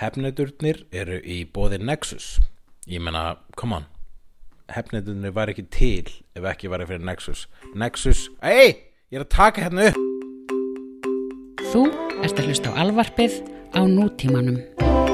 Hefnendurnir eru í bóði Nexus. Ég meina, come on. Hefnendurnir var ekki til ef ekki var fyrir Nexus. Nexus, ei, ég er að taka hérna upp. Þú ert að hlusta á alvarpið á nútímanum.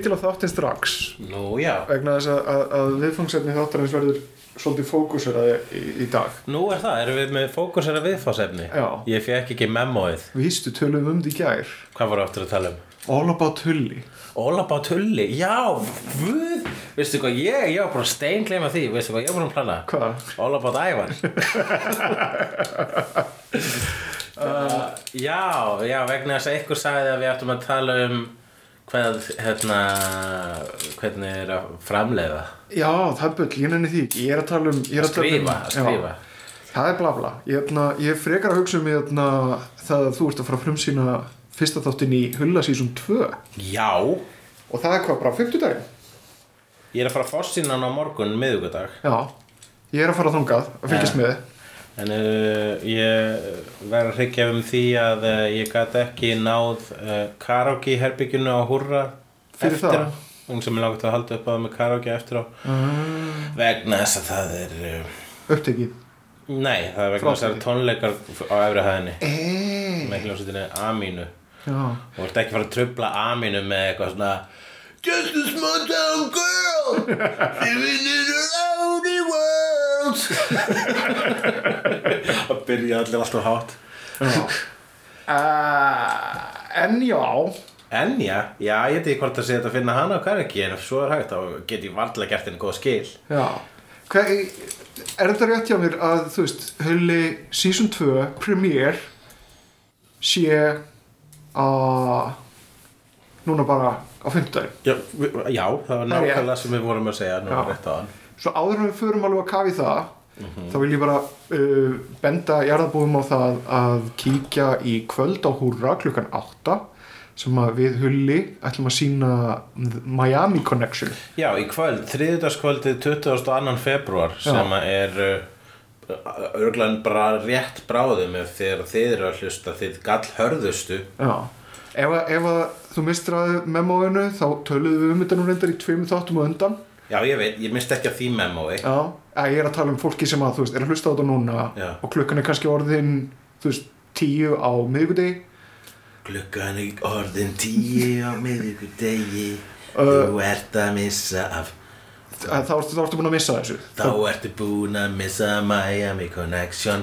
Með titil á þáttinn strax nú já. vegna þess að, að, að viðfangsefni þáttarins verður svolítið fókuseraði í, í dag Nú er það, erum við með fókusera viðfásefni? Já. Ég fekk ekki memóið. Vístu tölum um því gær Hvað voru aftur að tala um? All about Hulli All about Tulli, já, vöð Veistu hvað, ég, ég var bara stein gleyma því Veistu hvað, ég var bara að plana Hvað? All about Ævar uh, Já, já, vegna þess að ykkur sagði að við ættum að tala um hvað, hérna hvernig er að framleiða? Já, það er bull, ég nenni því. Ég er að tala um að tala um- skrifa, að skrifa. Það er bla bla. Ég, hefna, ég frekar að hugsa um hérna, það að þú ert að fara að frumsýna fyrsta þáttin í Hulla sísum 2 Já, og það er hvað, bara 50 daginn ég er að fara að hann á morgun miðugudag Já, ég er að fara þangað að fylgjast Ja. með En uh, ég verður að hryggja um því að uh, ég gat ekki náð uh, karaoke herbyggjunu á húrra Fyrir það? Hún sem er langt að halda upp á það með karaoke eftir á. Uh, Vegna þess að það er Upptekið? Nei, það er vegna þess að það er tónleikar á efri hæðinni. Eee með hljómsveitinni Amínu Já, og ert ekki fara að trubla Amínu með eitthvað svona Just a small town girl living in a world Það byrja allir alltaf hátt. Uh, En já. En já, já, ég veit ekki hvort að segja þetta að finna hana á kariki en ef svo er hægt þá get ég varlega gert henni góð skil. Já. Hva, Er þetta rétt hjá mér að þú veist Hulli season 2 premiere sé að núna bara á 50 Já, vi- já það var er nákvæmlega sem við vorum að segja nú Já. rétt á hann Svo áður en við förum alveg að kafi það Mhm. þá vil ég bara uh, benda jarðabúum á það að kíkja í kvöld á húrra klukkan 8 sem að við hulli ætlum að sína Miami Connection Já, í kvöld, þriðudagskvöldið 22. februar sem að er uh, örglan bara rétt bráðum ef þegar þið eru að hlusta þið gall hörðustu Já Ef, að- ef að þú mistir að memóinu þá töluðum við um þetta nú reyndar í tveimur þáttum á undan Já, ég veit, ég misti ekki að því memói Já, ég er að tala um fólki sem að þú veist, er að hlusta á þetta núna Já. og klukkan er kannski orðin þú veist, tíu á miðvikudegi. Klukkan er orðin tíu á miðvikudegi. Uh, Þú ert að missa af. Þá þá ertu búin að missa þessu. Þá ertu búin að missa Miami Connection.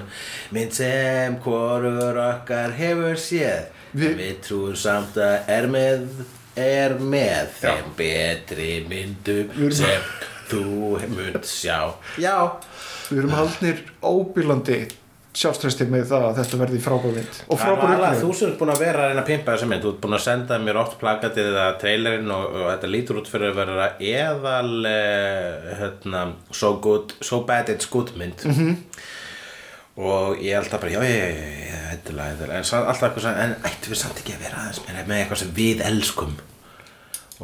Mynd sem hvorur okkar hefur séð. Vi- En Við trúum samt að er með er með þeim betri myndum sem þú munt sjá. Já. Við erum haldnir óbílandi sjálfströsti með það að þetta verði frábærmynd og er alveg, þú sem ert búin að vera að reyna að pimpa þessa mynd. Þú ert búin að senda mér oft plakatið eða trailerinn og, og þetta lítur út fyrir að vera eðal uh, hérna, so, good, so bad it's good mynd. -hmm. Og ég held að bara já, já, já, hættulega, hættulega en alltaf eitthvað sem, en ættum við samt ekki að vera aðeins meira með eitthvað sem við elskum?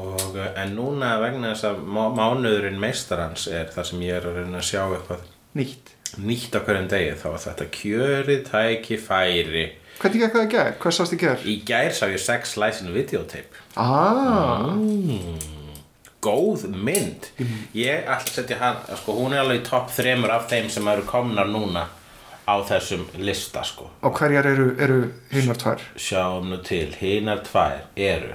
Og eh, en núna vegna þess að má, mánuðurinn meistarans er það sem ég er að reyna að sjá eitthvað Nýtt. nýtt á hverjum degi þá var þetta kjörið tækifæri. Hvernig gekk það í gær? Hvað sást í gær? Í gær sá ég sex slice videotape. Ah, Góð mynd. Ég ætla að setja hann sko, Hún er alveg í topp þremur af þeim sem eru komnar núna á þessum lista sko. og hverjar eru, eru hinnar tvær? Sjáum nú til. Hinar tvær eru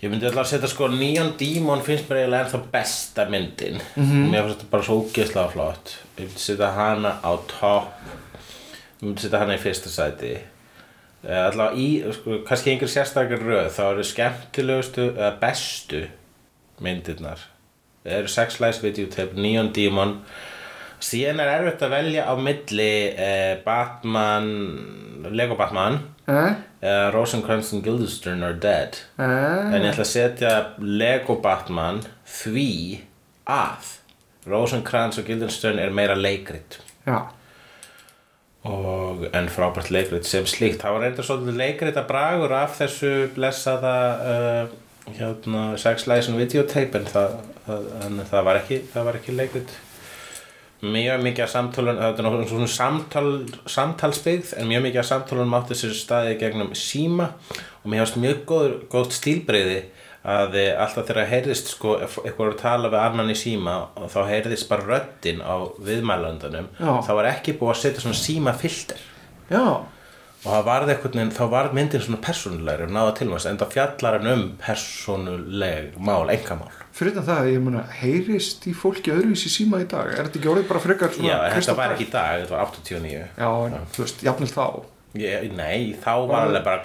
Ég myndi alltaf að setja sko Neon Demon finnst mér eiginlega ennþá besta myndin. Mér finnst þetta bara svo ógeðslega flott. Ég myndi setja hana á topp Ég myndi setja hana í fyrsta sæti. Eh, allavega í, sko, kannski einhver sérstakar röð þá eru skemmtilegustu eða bestu myndirnar. Það eru Sex Lies Videotape, Neon Demon síðan er erfitt að velja á milli eh, Batman Lego Batman eh, eða Rosencrantz and Guildenstern are dead. Eh, en ég ætla að setja Lego Batman því að Rosencrantz og Guildenstern er meira leikrit. Já, og en frábært leikrit sem slíkt. Það var reynda svolítið leikrit að bragur af þessu blessaða uh, hérna, sex lies and videotape en það, það, en það var ekki ekki leikrit mjög mikið af samtölun það er náttúrulega svona samtal, samtalsbyggð en mjög mikið af samtölunum átti sér staði gegnum síma. Og mér hefast mjög góð, góð stílbreyði að eh, alltaf þegar heyrðist sko, eitthvað að tala við annan í síma og þá heyrðist bara röddin á viðmælandunum þá var ekki búið að setja svona símafilter. Já, og það varð einhvern veginn, þá var myndin svona persónulegri og náða til hans, en það fjallar hann um persónuleg mál, engamál fyrir það, ég meina, heyrist í fólki öðruvísi síma í dag, er þetta ekki orðið bara frekar svona Já, þetta var ekki í dag, þetta var 89 Já, en þú veist, jafnvel þá. Ég, Nei, þá var alveg bara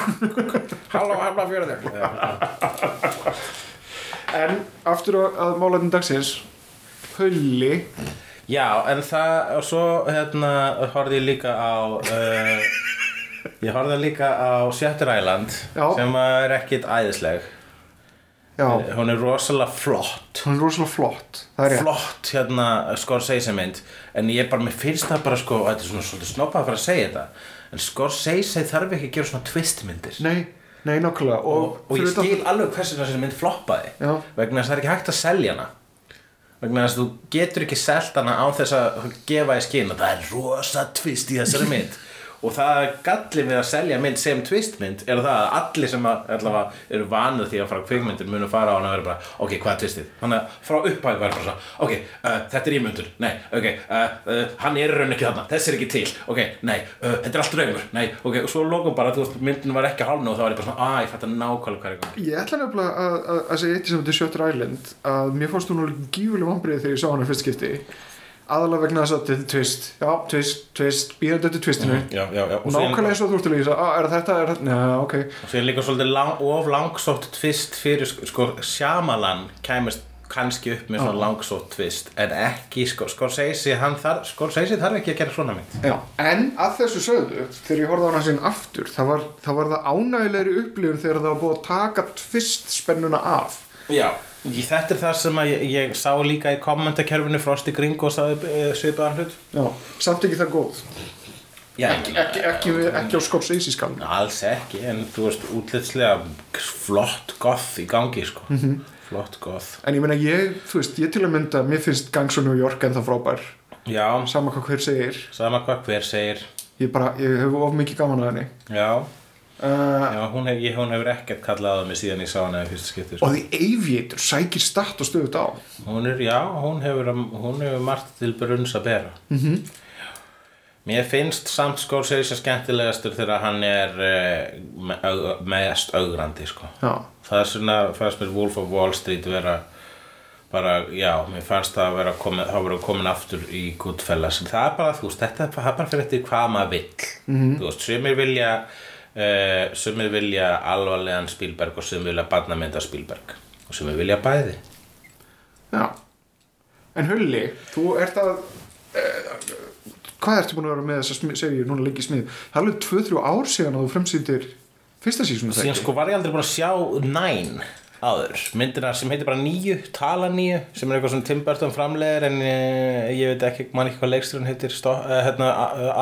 Halló, halló, fjörður. En aftur að, að málarnum dagsins. Hulli. Já, en það, og svo hérna, horfði ég líka á uh, ég horfði líka á Shutter Island Já. sem er ekkit æðisleg Já, hún er rosalega flott. Hún er rosalega flott er flott hérna Scorsese mynd. En ég bara, mér finnst það bara sko þetta er svona svolítið snoppað að fara að segja þetta. En Scorsese þarf ekki að gera svona twistmyndir. Nei, nei, nokkulega Og, og, og ég skil alveg hversu þessi mynd floppaði. Já. vegna þess að það er ekki hægt að selja hana. Vegna þess að þú getur ekki selt hana á þess að gefa í skinn að það er rosa twist í þessari mynd og það gallið við að selja mynd sem twistmynd. Er það að allir sem að, allavega, eru vanið því að fara kvikmyndir munu fara á hana og vera bara ok, hvað er twistið? Þannig að frá upphæðu var bara svo ok, uh, þetta er ímyndur, nei, ok uh, uh, hann er raun ekki þarna, þessi er ekki til. Ok, nei, uh, þetta er allt draumur. Nei, ok, og svo lókum bara, þú veist, myndin var ekki hálna og þá var ég bara svona, að ég fætti nákvæmlega er í gangi. Ég ætla nefnilega að, að, að segja eitt sem þetta er Shutter Island að mér fannst hún alveg gífuleg aðalega vegna þess að þetta er twist. Já, twist, twist, býðandi þetta twistinu. Já, já, já, síðan- nákvæmlega eins og þú ert að lýsa. Ah, er þetta, er þetta, neða, ok. Og síðan líka svolítið lang, of langsótt tvist fyrir sko, sko Shyamalan kæmist kannski upp með svona langsótt tvist en ekki sko, Scorsese hann þar, Scorsese þarf ekki að gera svona mynd. Já, en að þessu sögðu, þegar ég horfði á hana sín aftur, það var það, var það ánægilegri upplifun þegar það var búið að taka tvist spennuna af. já, í þetta er það sem ég, ég sá líka í kommentakerfinu Frosti Gringo sagði uh, svipaðan hlut Já, samt ekki það góð. já, Ekki, ekki, ekki, ekki á Scorsese skalun. alls ekki en þú veist útlitslega flott goth í gangi sko flott goth En ég meina ég, þú veist, ég til að mynda, mér finnst Gangs of New York en það frábær. já, Sama hvað hver segir. sama hvað hver segir Ég bara, ég hef of mikið gaman að henni. já, Uh, já hún, hef, ég, hún hefur ekkert kallað á mig síðan ég sá hana í fyrsta skipti sko. og því Aviator sækir statt og stöðut á. Hún er, já, hún hefur, hún hefur margt til brunns að bera. Mm -hmm. Mér finnst samt Scorsese skemmtilegastur þegar hann er uh, me, aug, mest augrandi, sko. Það er svona, fannst mér Wolf of Wall Street vera bara, já, mér fannst það að vera komin, það vera komin aftur í Goodfellas. Það er bara, þú veist, þetta er bara- fyrir eftir hvað maður vill. -hmm. Þú veist, sumir vilja, uh, sumir vilja alvarlegan Spielberg og sumir vilja barnamynda Spielberg. Og sumir vilja bæði. já. En Hulli, þú ert að, uh, hvað ertu búin að vera með þess að segja núna lengi smið? Það er alveg 2-3 ár síðan að þú fremsýndir fyrsta sísonu síðan sko var ég aldrei búin að sjá Nine áður, myndina sem heitir bara nýju tala nýju, sem er eitthvað svona Tim Burton framlegir en eh, ég veit ekki man ekki hvað leiksturinn heitir hérna,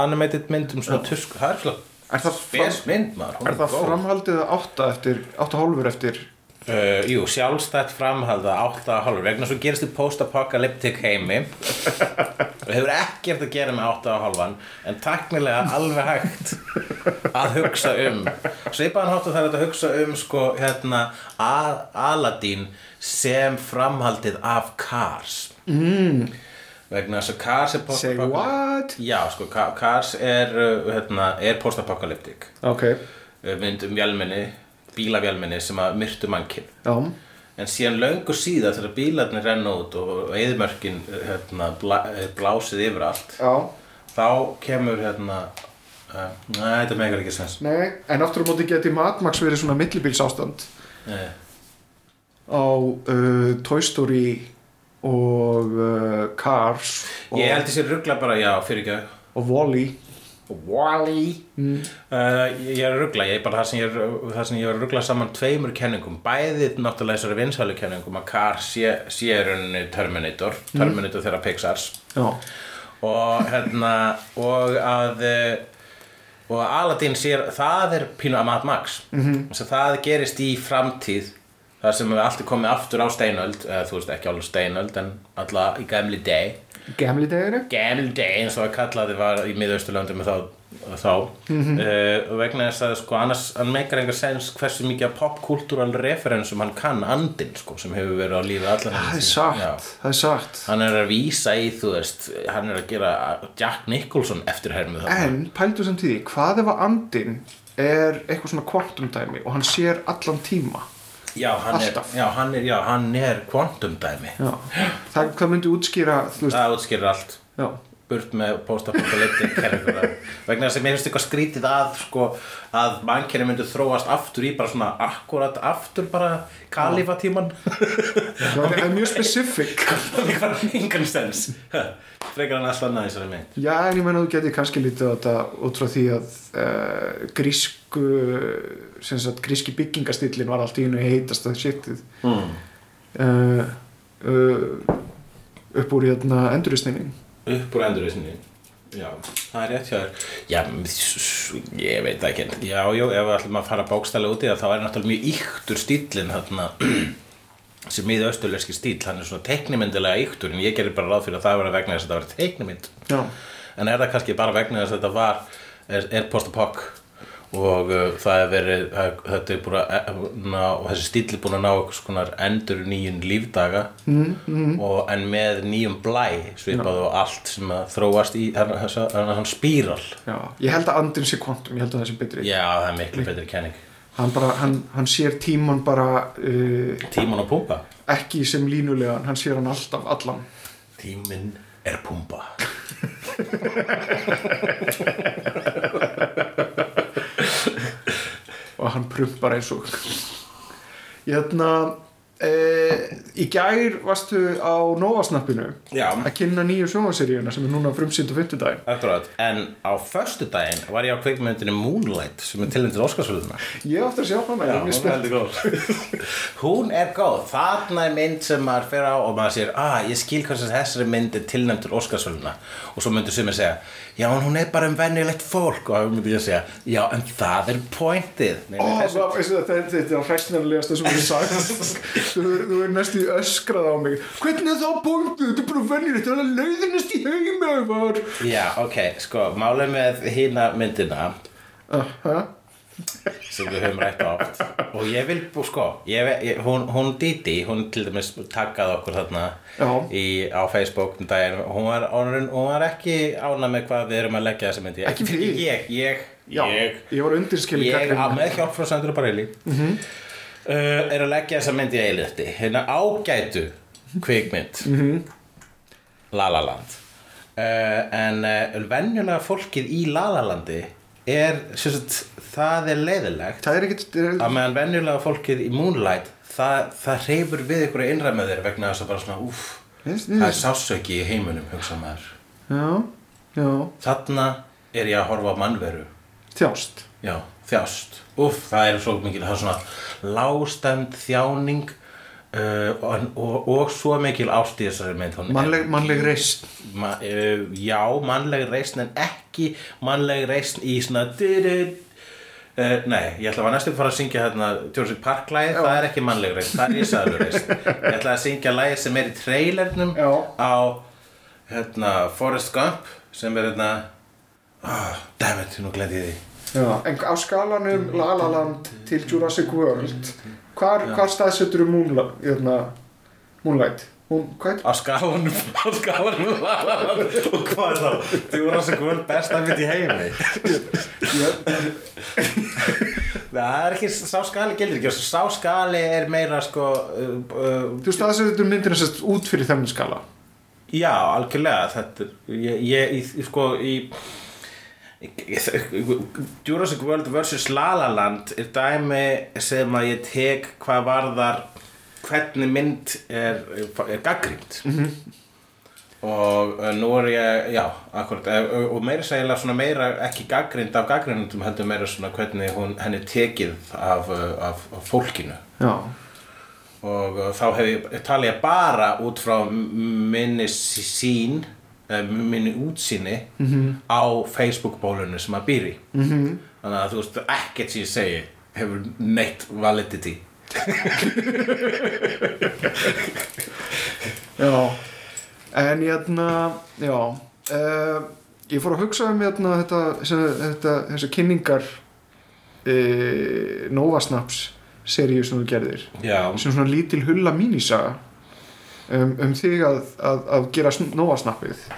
animated mynd um svona tusk það er svona Er það, fram, er það framhaldið átta eftir, átta hálfur eftir Uh, jú, sjálfstætt framhalda 8,5 vegna svo gerist í post-apocalyptic heimi. Og hefur ekkert að gera með 8,5 en taknilega alveg hægt að hugsa um. Svipaðan hátt að það er hægt að hugsa um sko hérna Al Aladdin sem framhaldið af Cars. Mm. Vegna þess að Cars er what? Já, sko, Ca- Cars er, uh, hérna, er post-apocalyptic Ok, Uh, mynd um vélmenni bílavélmenni sem að myrtu mannkinn já, en síðan löngu síðar þegar bílarnir renna út og eðimörkin hérna, blá, eh, blásið yfir allt já. þá kemur hérna uh, Nei, þetta megar ekki sens. Nei, en aftur á móti geti Mad Max verið svona millibíls ástand Nei. á uh, Toy Story og uh, Cars og, Ég held þessi ruggla bara, já, fyrir ekki og Wall-E Wally mm. Ég er ruggla, ég er bara það sem ég er, það sem ég er ruggla saman tveimur kenningum. Bæði náttúrulega þessari vinsælu kenningum að Car sé, sé rauninni Terminator Terminator þeirra Pixars. Já, og hérna og að eh, og að Aladdin sér, það er pínu að Mad Max. -hmm. það gerist í framtíð þar sem við alltaf komið aftur á steinöld eða þú veist ekki alveg steinöld en alltaf í gamli deg gamli deginu gamli deg eins og að kallaði var í miðausturlöndum þá, þá. uh, og vegna þess að sko annars hann meikar engar sens hversu mikið popkultúral referensum hann kann andinn sko sem hefur verið á lífi allan Það er sagt, það er sagt hann er að vísa í þú veist hann er að gera Jack Nicholson eftirhermið þarna. En pældu samt í því, hvað ef að andinn er eitthvað svona kvantumdæmi og hann sér allan tíma já, hann er, alltaf. já, hann er, já, hann er kvantumdæmi það, það myndi útskýra, þú veist, það útskýrir allt. Já burt með post-apocalyptic kerfinguna vegna þess að mér finnst eitthvað skrítið að sko, að mannkerri myndu þróast aftur í bara svona akkurat aftur bara kalifatíman Það er mjög specific. Það er bara engan stens frekar hann alltaf í þessari mynd. Já, en ég meina þú getur kannski lítið á þetta út frá því að uh, grísku sem sagt gríski byggingastillin var allt í hennu heitast að shitið mm. uh, uh, upp úr hérna enduristninni upp úr endurreisninni. Já, það er rétt hjá þér. Já, ég veit ekki já, já, ef við ætlum að fara bókstælega út í það þá er náttúrulega mjög yktur stílinn þarna sem miða austurleski stíl hann er svona teiknimyndilega yktur en ég gerir bara ráð fyrir að það vera vegna þess að þetta var teiknimynd. Já, en er það kannski bara vegna þess að þetta var er, er post-apok og uh, það er verið það, þetta er búin að ná, þessi stíl er búin að ná einhvers konar endur nýjun lífdaga. Mm, mm. Og, en með nýjum blæ svipað og allt sem að þróast í hann, spíral. Ég held að andinn sé kvantum, ég held að það sé betri. Já það er miklu betri kenning. Hann bara, hann, hann sér tíman bara uh, tíman og pumpa? ekki sem línulegan, hann sér hann alltaf allan. Tíminn er pumpa og hann prumpar eins og hérna e, í gær varstu á Novasnappinu já. að kynna nýju sjónvaseríuna sem er núna frumsýnd á fimmtudaginn. Akkurat, en á föstudaginn var ég á kveikmyndinni Moonlight sem er tilnæmt til Óskarsvölduna ég átti að sjá hana, ég er mjög spennt. Hún er góð, þarna er mynd sem maður fer á og maður sér ah, ég skil hvað sem þessari mynd er tilnæmt til Óskarsvölduna og svo myndir sumir segja já, hún er bara um venjulegt fólk. Og þá myndi ég segja, já, en það er pointið. Nei, Ó, það, veistu, þetta, er- þetta er hræstnarlegast sem þú, þú er næstu öskrað á mig hvernig er það bóndið, þetta er bara venjulegt það er leiðinist í heimi var. Já, ok, sko, málið með hína myndina uh, huh? sem við höfum rætt oft og ég vil, sko, ég, ég, hún, hún Didi, hún til dæmis taggað okkur þarna í, á Facebook um daginn, hún var, hún, hún var ekki ána með hvað við erum að leggja þessa myndi Ekki við. ég, ég, Já, ég, ég var undirskil í ég, á, gagnrýni. með hjálp frá Sandra Bareilly Mhm. Uh, er að leggja þessa myndi í eiliti hérna ágætu kvikmynd. Mhm. La La Land. Uh, en uh, venjulega fólkið í La La Landi er, sagt, það er leiðilegt það er ekkert er, að meðan venjulega fólkið í Moonlight það, það reyfur við ykkur að innræða með þér vegna þess að bara svona, úff Yes, það er yes. sásauki í heiminum, hugsa maður. Já, já, þarna er ég að horfa á mannveru. Þjást. Já, þjást. Úff, það er svo mikil, það er svona lástæmt þjáning uh, og, og, og svo mikil ást í þessari mynd. Mannleg, mannleg reist Ma, uh, já, mannleg reisn en ekki mannleg reisn í svona. Uh, nei, ég ætla að næstu að fara að syngja hérna Jurassic Park lagið, það er ekki mannleg reisn það er ísæður reisn. Ég ætla að syngja lagið sem er í trailernum Já. á hérna, Forrest Gump sem er hérna oh, dammit, nú glendi ég því já. en á skalanum La La Land til Jurassic World hvar, hvar staðsettur um Moonlight, Moonlight? Hún, hvað á skalanum á skalanum og hvað er þá? þú voru að segja besta mynd í heimi Það er ekki, sá skali gildir ekki, sá skali er meira sko, uh, uh, þú staðsettur myndina sérst út fyrir þennan skala já, algjörlega, þetta er, ég, ég, í, sko, í Jurassic World vs. La La Land er dæmi sem að ég tek hvað varðar hvernig mynd er, er gaggrind og uh, nú er ég já, akkurat uh, og meira svona meira ekki gaggrind af gaggrindum heldur meira svona hvernig hún, henni tekið af, uh, af, af fólkinu. Já, og þá hef ég, tala ég bara út frá minni sí- eh, minni útsýni á Facebook-bólunni sem að býri -hmm. þannig að þú veist ekkert sem ég segi hefur neitt validity. Já. En hérna, já uh, Ég fór að hugsa um þetta, þetta þessi kynningar uh, Nova Snaps seríu sem þú gerðir. Já, sem svona lítil hulla mínisaga um, um þig að, að, að gera sn- Nova Snappið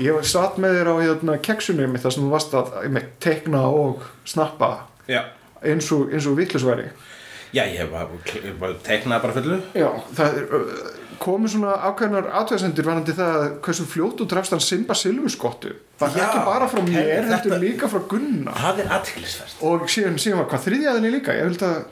Ég var satt með þér á hérna, keksunni mitt þar sem þú varst að einmitt, tekna og snappa já. eins og, og vitlusværi já, ég bara, ég bara teiknaði bara fullu. Já, það er komið svona ákveðnar aðtöðsendur varandi það að hversu fljótt þú drafst hann Simba Silfuskottu það er ekki bara frá mér, heyrðu, heldur þetta- líka frá Gunna. Það er aðtiklisvert og síðan, síðan var hvað þriðjaðinni líka? Ég held að,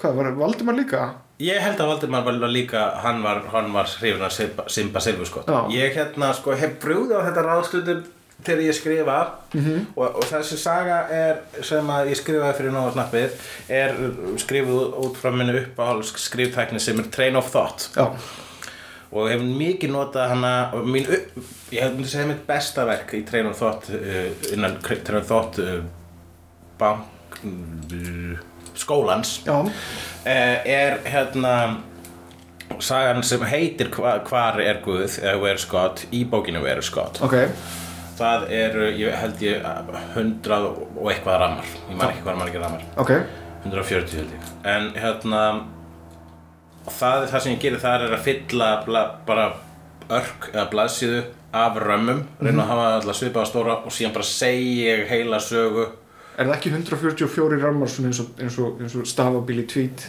hvað var Valdimar líka Ég held að Valdimar var líka, hann var, hann var hrifin af Simba, Simba Silfurskott. Ég hérna, sko, hef brúðið á þetta ráðstundum þegar ég skrifa Mhm. og, og þessi saga er, sem að ég skrifaði fyrir Nóa snappið, er skrifuð út frá minni uppáhalds skriftækni sem er Train of Thought Já, og hef mikið notað hana, mín, ég hef myndi segja mitt besta verk í Train of Thought, uh, innan Train of Thought uh, bank, uh, skólans já, eh, er hérna sagan sem heitir hva, Hvar er Guð eða Where is God í bókinu Where is God ok. Það eru, ég held ég hundrað og eitthvað rammar. Ég man ekki hvað margir rammar. Ok, 140 held ég. En hérna það, það sem ég gerir þar er að fylla bla, bara örk eða blaðsíðu af römmum reyna að hafa alltaf svipað stóra og síðan bara segi ég heila sögu er það ekki 144 rammar svona eins og, eins og, eins og stafabíli tweet?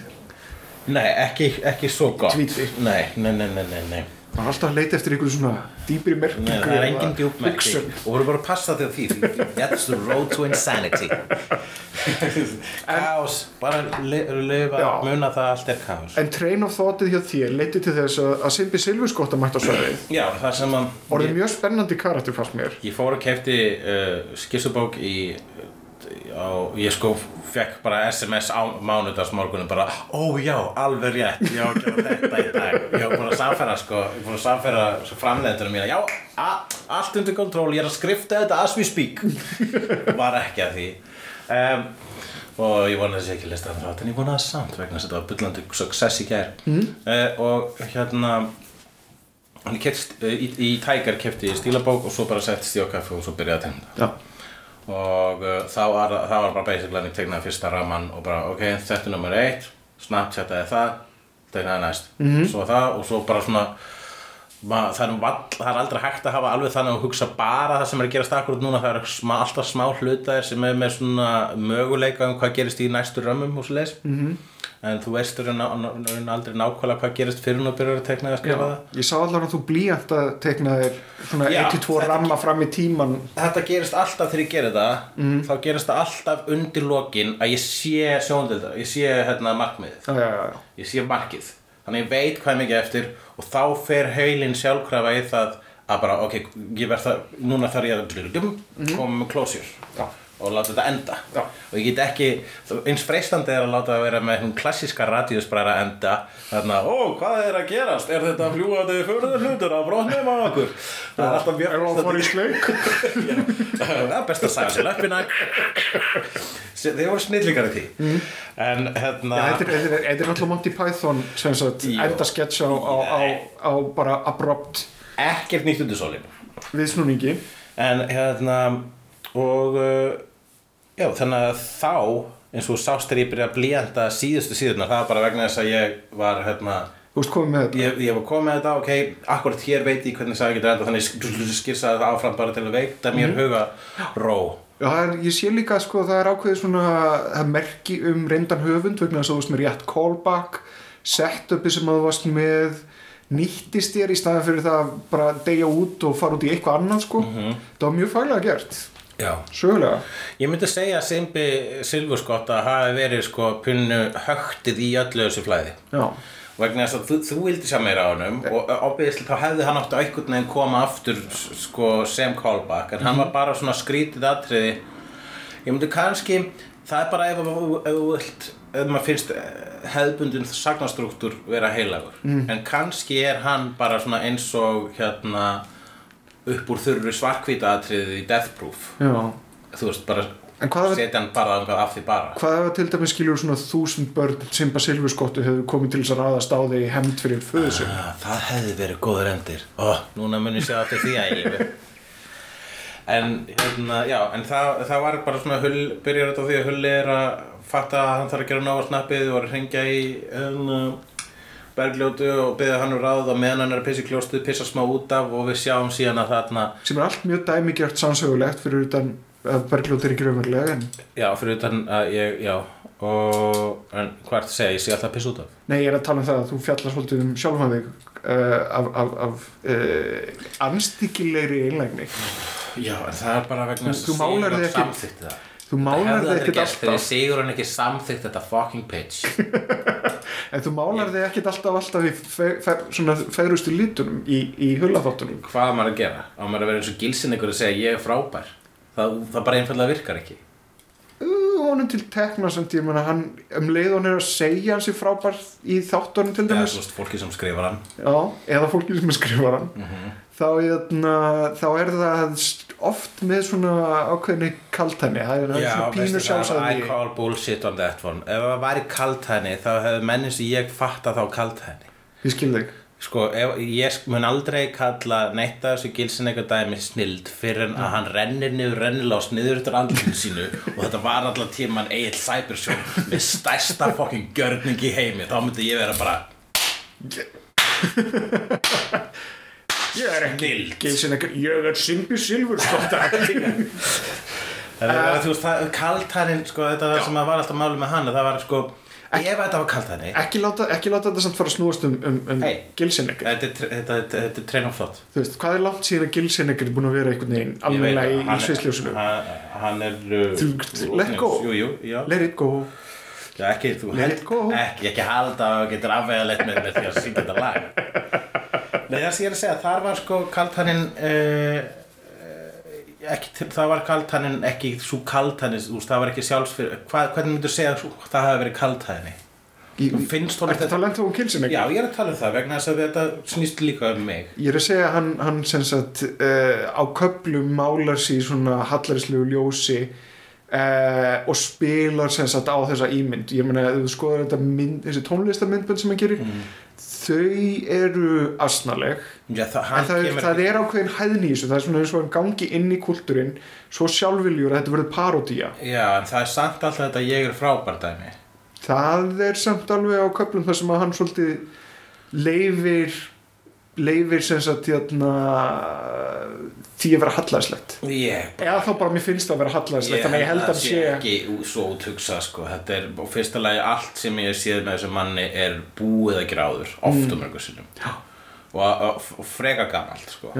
Nei, ekki, ekki svo gott. Tweeti. nei, nei, nei, nei, nei, það er alltaf að leita eftir einhverju svona dýpri merkingu Nei, það er engin djúpmerki hugsun. og voru bara að passa til því því that's the road to insanity. Kaos. Bara lifa, Já. muna það allt er kaos. En train of thoughtið hjá þér leiti til þess að, að Simbi Silfuskotta mætti á svæðið? Já, það sem að orðið mjög spennandi karakter fannst mér. Ég fór og kefti uh, skissubók í á, ég sko fekk bara SMS á mánudagsmorgunum bara, ó já, alveg rétt ég á að gera þetta í dag. Ég var búin að samfæra sko, ég var búin að samfæra framleiðendunum mína, já, a, allt undir kontról ég er að skrifta þetta as we speak. Var ekki að því. Um, og ég vona ekki að lista það en ég vona það samt vegna þess að þetta var bullandi success í gær. Mm. og hérna hann keft, í, í Tiger kefti ég stílabók og svo bara settist ég á kaffi og svo byrjaði að tegna já, og uh, þá var var bara basically hann tegnaði fyrsta raman og bara ok, þetta er nummer eitt snapchataði það, tegnaði næst -hmm. svo það og svo bara svona ma, það, er vall, það er aldrei hægt að hafa alveg þannig að hugsa bara það sem er að gerast akkurat núna það er smá, alltaf smá hlutaðir sem er með svona möguleika um hvað gerist í næstu römmum og svo leis -hmm. En þú veist ná- aldrei nákvæmlega hvað gerist fyrir hún að byrja að tekna að já. skrifa það. Ég sá allar að þú blíjant að tekna þér svona Já, 1-2 þetta- ramma fram í tíman þetta gerist alltaf þegar ég gerir það þá gerist það alltaf undir lokin að ég sé sjóndildar, ég sé hérna markmiðið, já, já, já, já. ég sé markið. Þannig ég veit hvað er mikið eftir og þá fer heilin sjálfkrafa í það að bara, ok, ég verð það núna þarf ég að koma með closure. Já. Og láta þetta enda. Já. og ég get ekki, eins freistandi er að láta það vera með hún klassíska radíusbræra enda þarna, ó, hvað er að gerast? Er þetta fljúandi fyrður hlutur að brotnum á okkur? Það er alltaf mjög það er best að sagja sér löppina þeir voru snillingar í því. En hérna þetta er, alltaf Monty Python sem sagt Jú. enda sketch á, á, á, á bara abrupt ekkert nýtt undir sólinu viðsnúningi. En hérna og uh, já þannig að þá eins og sást þegar ég byrjaði að blíjanda síðustu síðuna það var bara vegna þess að ég var hérna Þú veist komið með þetta. Ég, ég var komið með þetta, ok, akkurat hér veit ég hvernig það getur enda þannig ég skýrsaði það áfram bara til að veita mér huga ró. Já, er, ég sé líka sko það er ákveðið svona það merki um reyndan höfund vegna þess að þú veist með rétt callback setupi sem að þú varst með nýttist þér í staðan fyrir það að bara deyja út og fara út í eitthvað annað sko. Það var mjög faglega gert sögulega? Ég myndi segja að Simbi Silfurskott að hafi verið sko punnu högtið í öllu þessu flæði. Já, vegna þess að þú, þú vildi sjá meira á honum og obviously þá hefði hann átt að einhvern veginn koma aftur sko, sem callback en hann var bara svona skrítið atriði. Ég myndi kannski það er bara ef þú ef þú vilt ef maður finnst eh, hefðbundin sagnastruktúr vera heilagur. Mm. en kannski er hann bara svona eins og hérna upp úr þurru svarkvíta atriðið í Death Proof. Já. þú veist bara En hvað ef- setja hann bara af því bara. Hvað ef að til dæmis skilur svona þúsund börn Simba Silfurskottu hefur komið til þess að ráðast á þig í hemd fyrir föðu sig Ah, það hefði verið góður endir Ó, núna mun ég segja aftur því að ég En hérna, já, en það, það var bara svona hull, byrjar þetta á því að Hulli er að fatta að hann þarf að gera nóg á snappið og er að hringja í hérna, bergljótu og byggja hann um ráð og meðan hann er að pissa í kljóstuð, pissa smá út af og við sjáum síðan að þarna, sem er allt mjög dæmigjart sannsögulegt fyrir utan að Bergljótt er ekki raunverulega en já, fyrir utan að ég, já, og, en er að segja, ég sé alltaf að pissa út af? Nei, ég er að tala um það að þú fjallar svolítið um sjálfan þig uh, af, af, af uh, anstíkilegri einlægni Já, en það er bara vegna Þú- þú málar þig ekki-. Þú málar þig ekkert Þegar alltaf. Sigur hann ekki samþykkt þetta fucking pitch. En þú málar þig ekkert alltaf alltaf í fe, fe, svona feðrustu lítunum í, í hullaþáttunum. Hvað maður að gera? Á maður að vera eins og gilsin ykkur að segja ég er frábær. Það, það bara einfallega virkar ekki. Honum til tekna samt ég menna hann um leið hún er að segja hans í frábær í þáttunum til Eða dæmis. veist fólki sem skrifar hann. Já, eða fólki sem skrifar hann. Mhm. þá, jötna, þá er það oft með svona ákveðni kaltæni það er er svona pínu það I call bullshit on that one. Ef það væri kaltæni þá hefði menni sem ég fatta þá kaltæni ég skil þig. Sko, ef, ég mun aldrei kalla neitt af þessu gilsin eitthvað dæmi snild fyrir en að hann rennir niður rennilás niður eftir andlinu sínu og þetta var allan tíman Egil Cybersjón með stærsta fokkin gjörning í heimi. Þá myndi ég vera bara ég er ekki gilsin ekki, ég er Simbi Það er, þú veist, kaltænin, sko, þetta var sem að var alltaf máli með hann, að það var, sko, ef þetta var kaltæni, ekki láta, ekki láta þetta samt fara að snúast um, um, um Hey. gilsin ekki þetta, þetta, þetta, þetta er trein og flott. þú veist, hvað er langt síðan að gilsin ekki er búin að vera einhvern veginn alveglega í, sviðsljósinu Hann, hann er... Uh, let go. Já. let it go Já, ekki, go. Ekki, ekki halda og getur afvegalegt með, með því að syngja þetta lag. Nei, það sem ég er að segja, þar var sko kaltænin... Uh, ekki til, það var kaltænin ekki svo veist, það var ekki sjálfsfyrir hvernig myndur segja að það hafi verið kaltæni Í- finnst honum Ertu að tala þú um gilsin ekki? Já, ég er að tala um það vegna þess að þetta snýst líka um mig Ég er að segja að hann, hann sagt uh, á köplum málar sér svona hallarinslegu ljósi uh, og spilar sem sagt á þessa ímynd. Ég meina ef þú skoðar þetta mynd, þessi tónlistamyndbönd sem hann gerir þau eru asnaleg Já, það, en það, er, kemur það er ákveðin þessu. Það er svona eins og hann gangi inn í kultúrin svo sjálfviljur að þetta verður parodía Já, en það er samt alltaf þetta ég er frábær dæmi. Það er samt alveg á köplum þar sem að hann svolítið leifir leifir sem sagt hérna, því að vera hallæðslegt Ég eða þá bara mér finnst það að vera hallæðslegt þannig að ég held að það sé ekki svo úthugsa sko. þetta er á fyrsta lagi allt sem ég séð með þessum manni er búið að gera áður oft Mm. um mörgur sinnum og, og, og freka gamalt sko.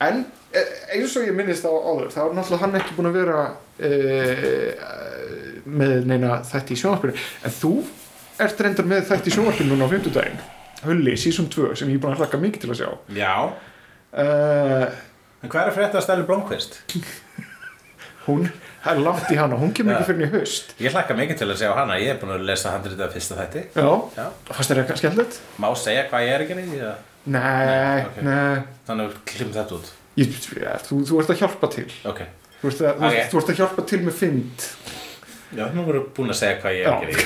En e- eins og ég minnist á áður þá er náttúrulega hann ekki búin að vera e, með neina þætti í sjónvarpinu en þú ert reyndar með þætti í sjónvarpinu núna á 50 daginn Hulli, season 2 sem ég er búin að hlaka mikið til að sjá. Já, uh, en hvað er að frétta að stælu Blomqvist? hún, það er langt í hana hún kemur ekki fyrir í haust. Ég hlakka mikið til að sjá hana, ég er búin að lesa handrið af fyrsta þætti. Já, Já. fannst þér eitthvað skemmtilegt? Má segja hvað ég er ekki í það? Nei, ok. nei. Þannig klimm þetta út. Ég, ja, þú, þú ert að hjálpa til. Ok, þú ert að, þú, Ok. ert, þú ert að hjálpa til með fynd. Já, nú voru búin að segja hvað ég er ekki nýtt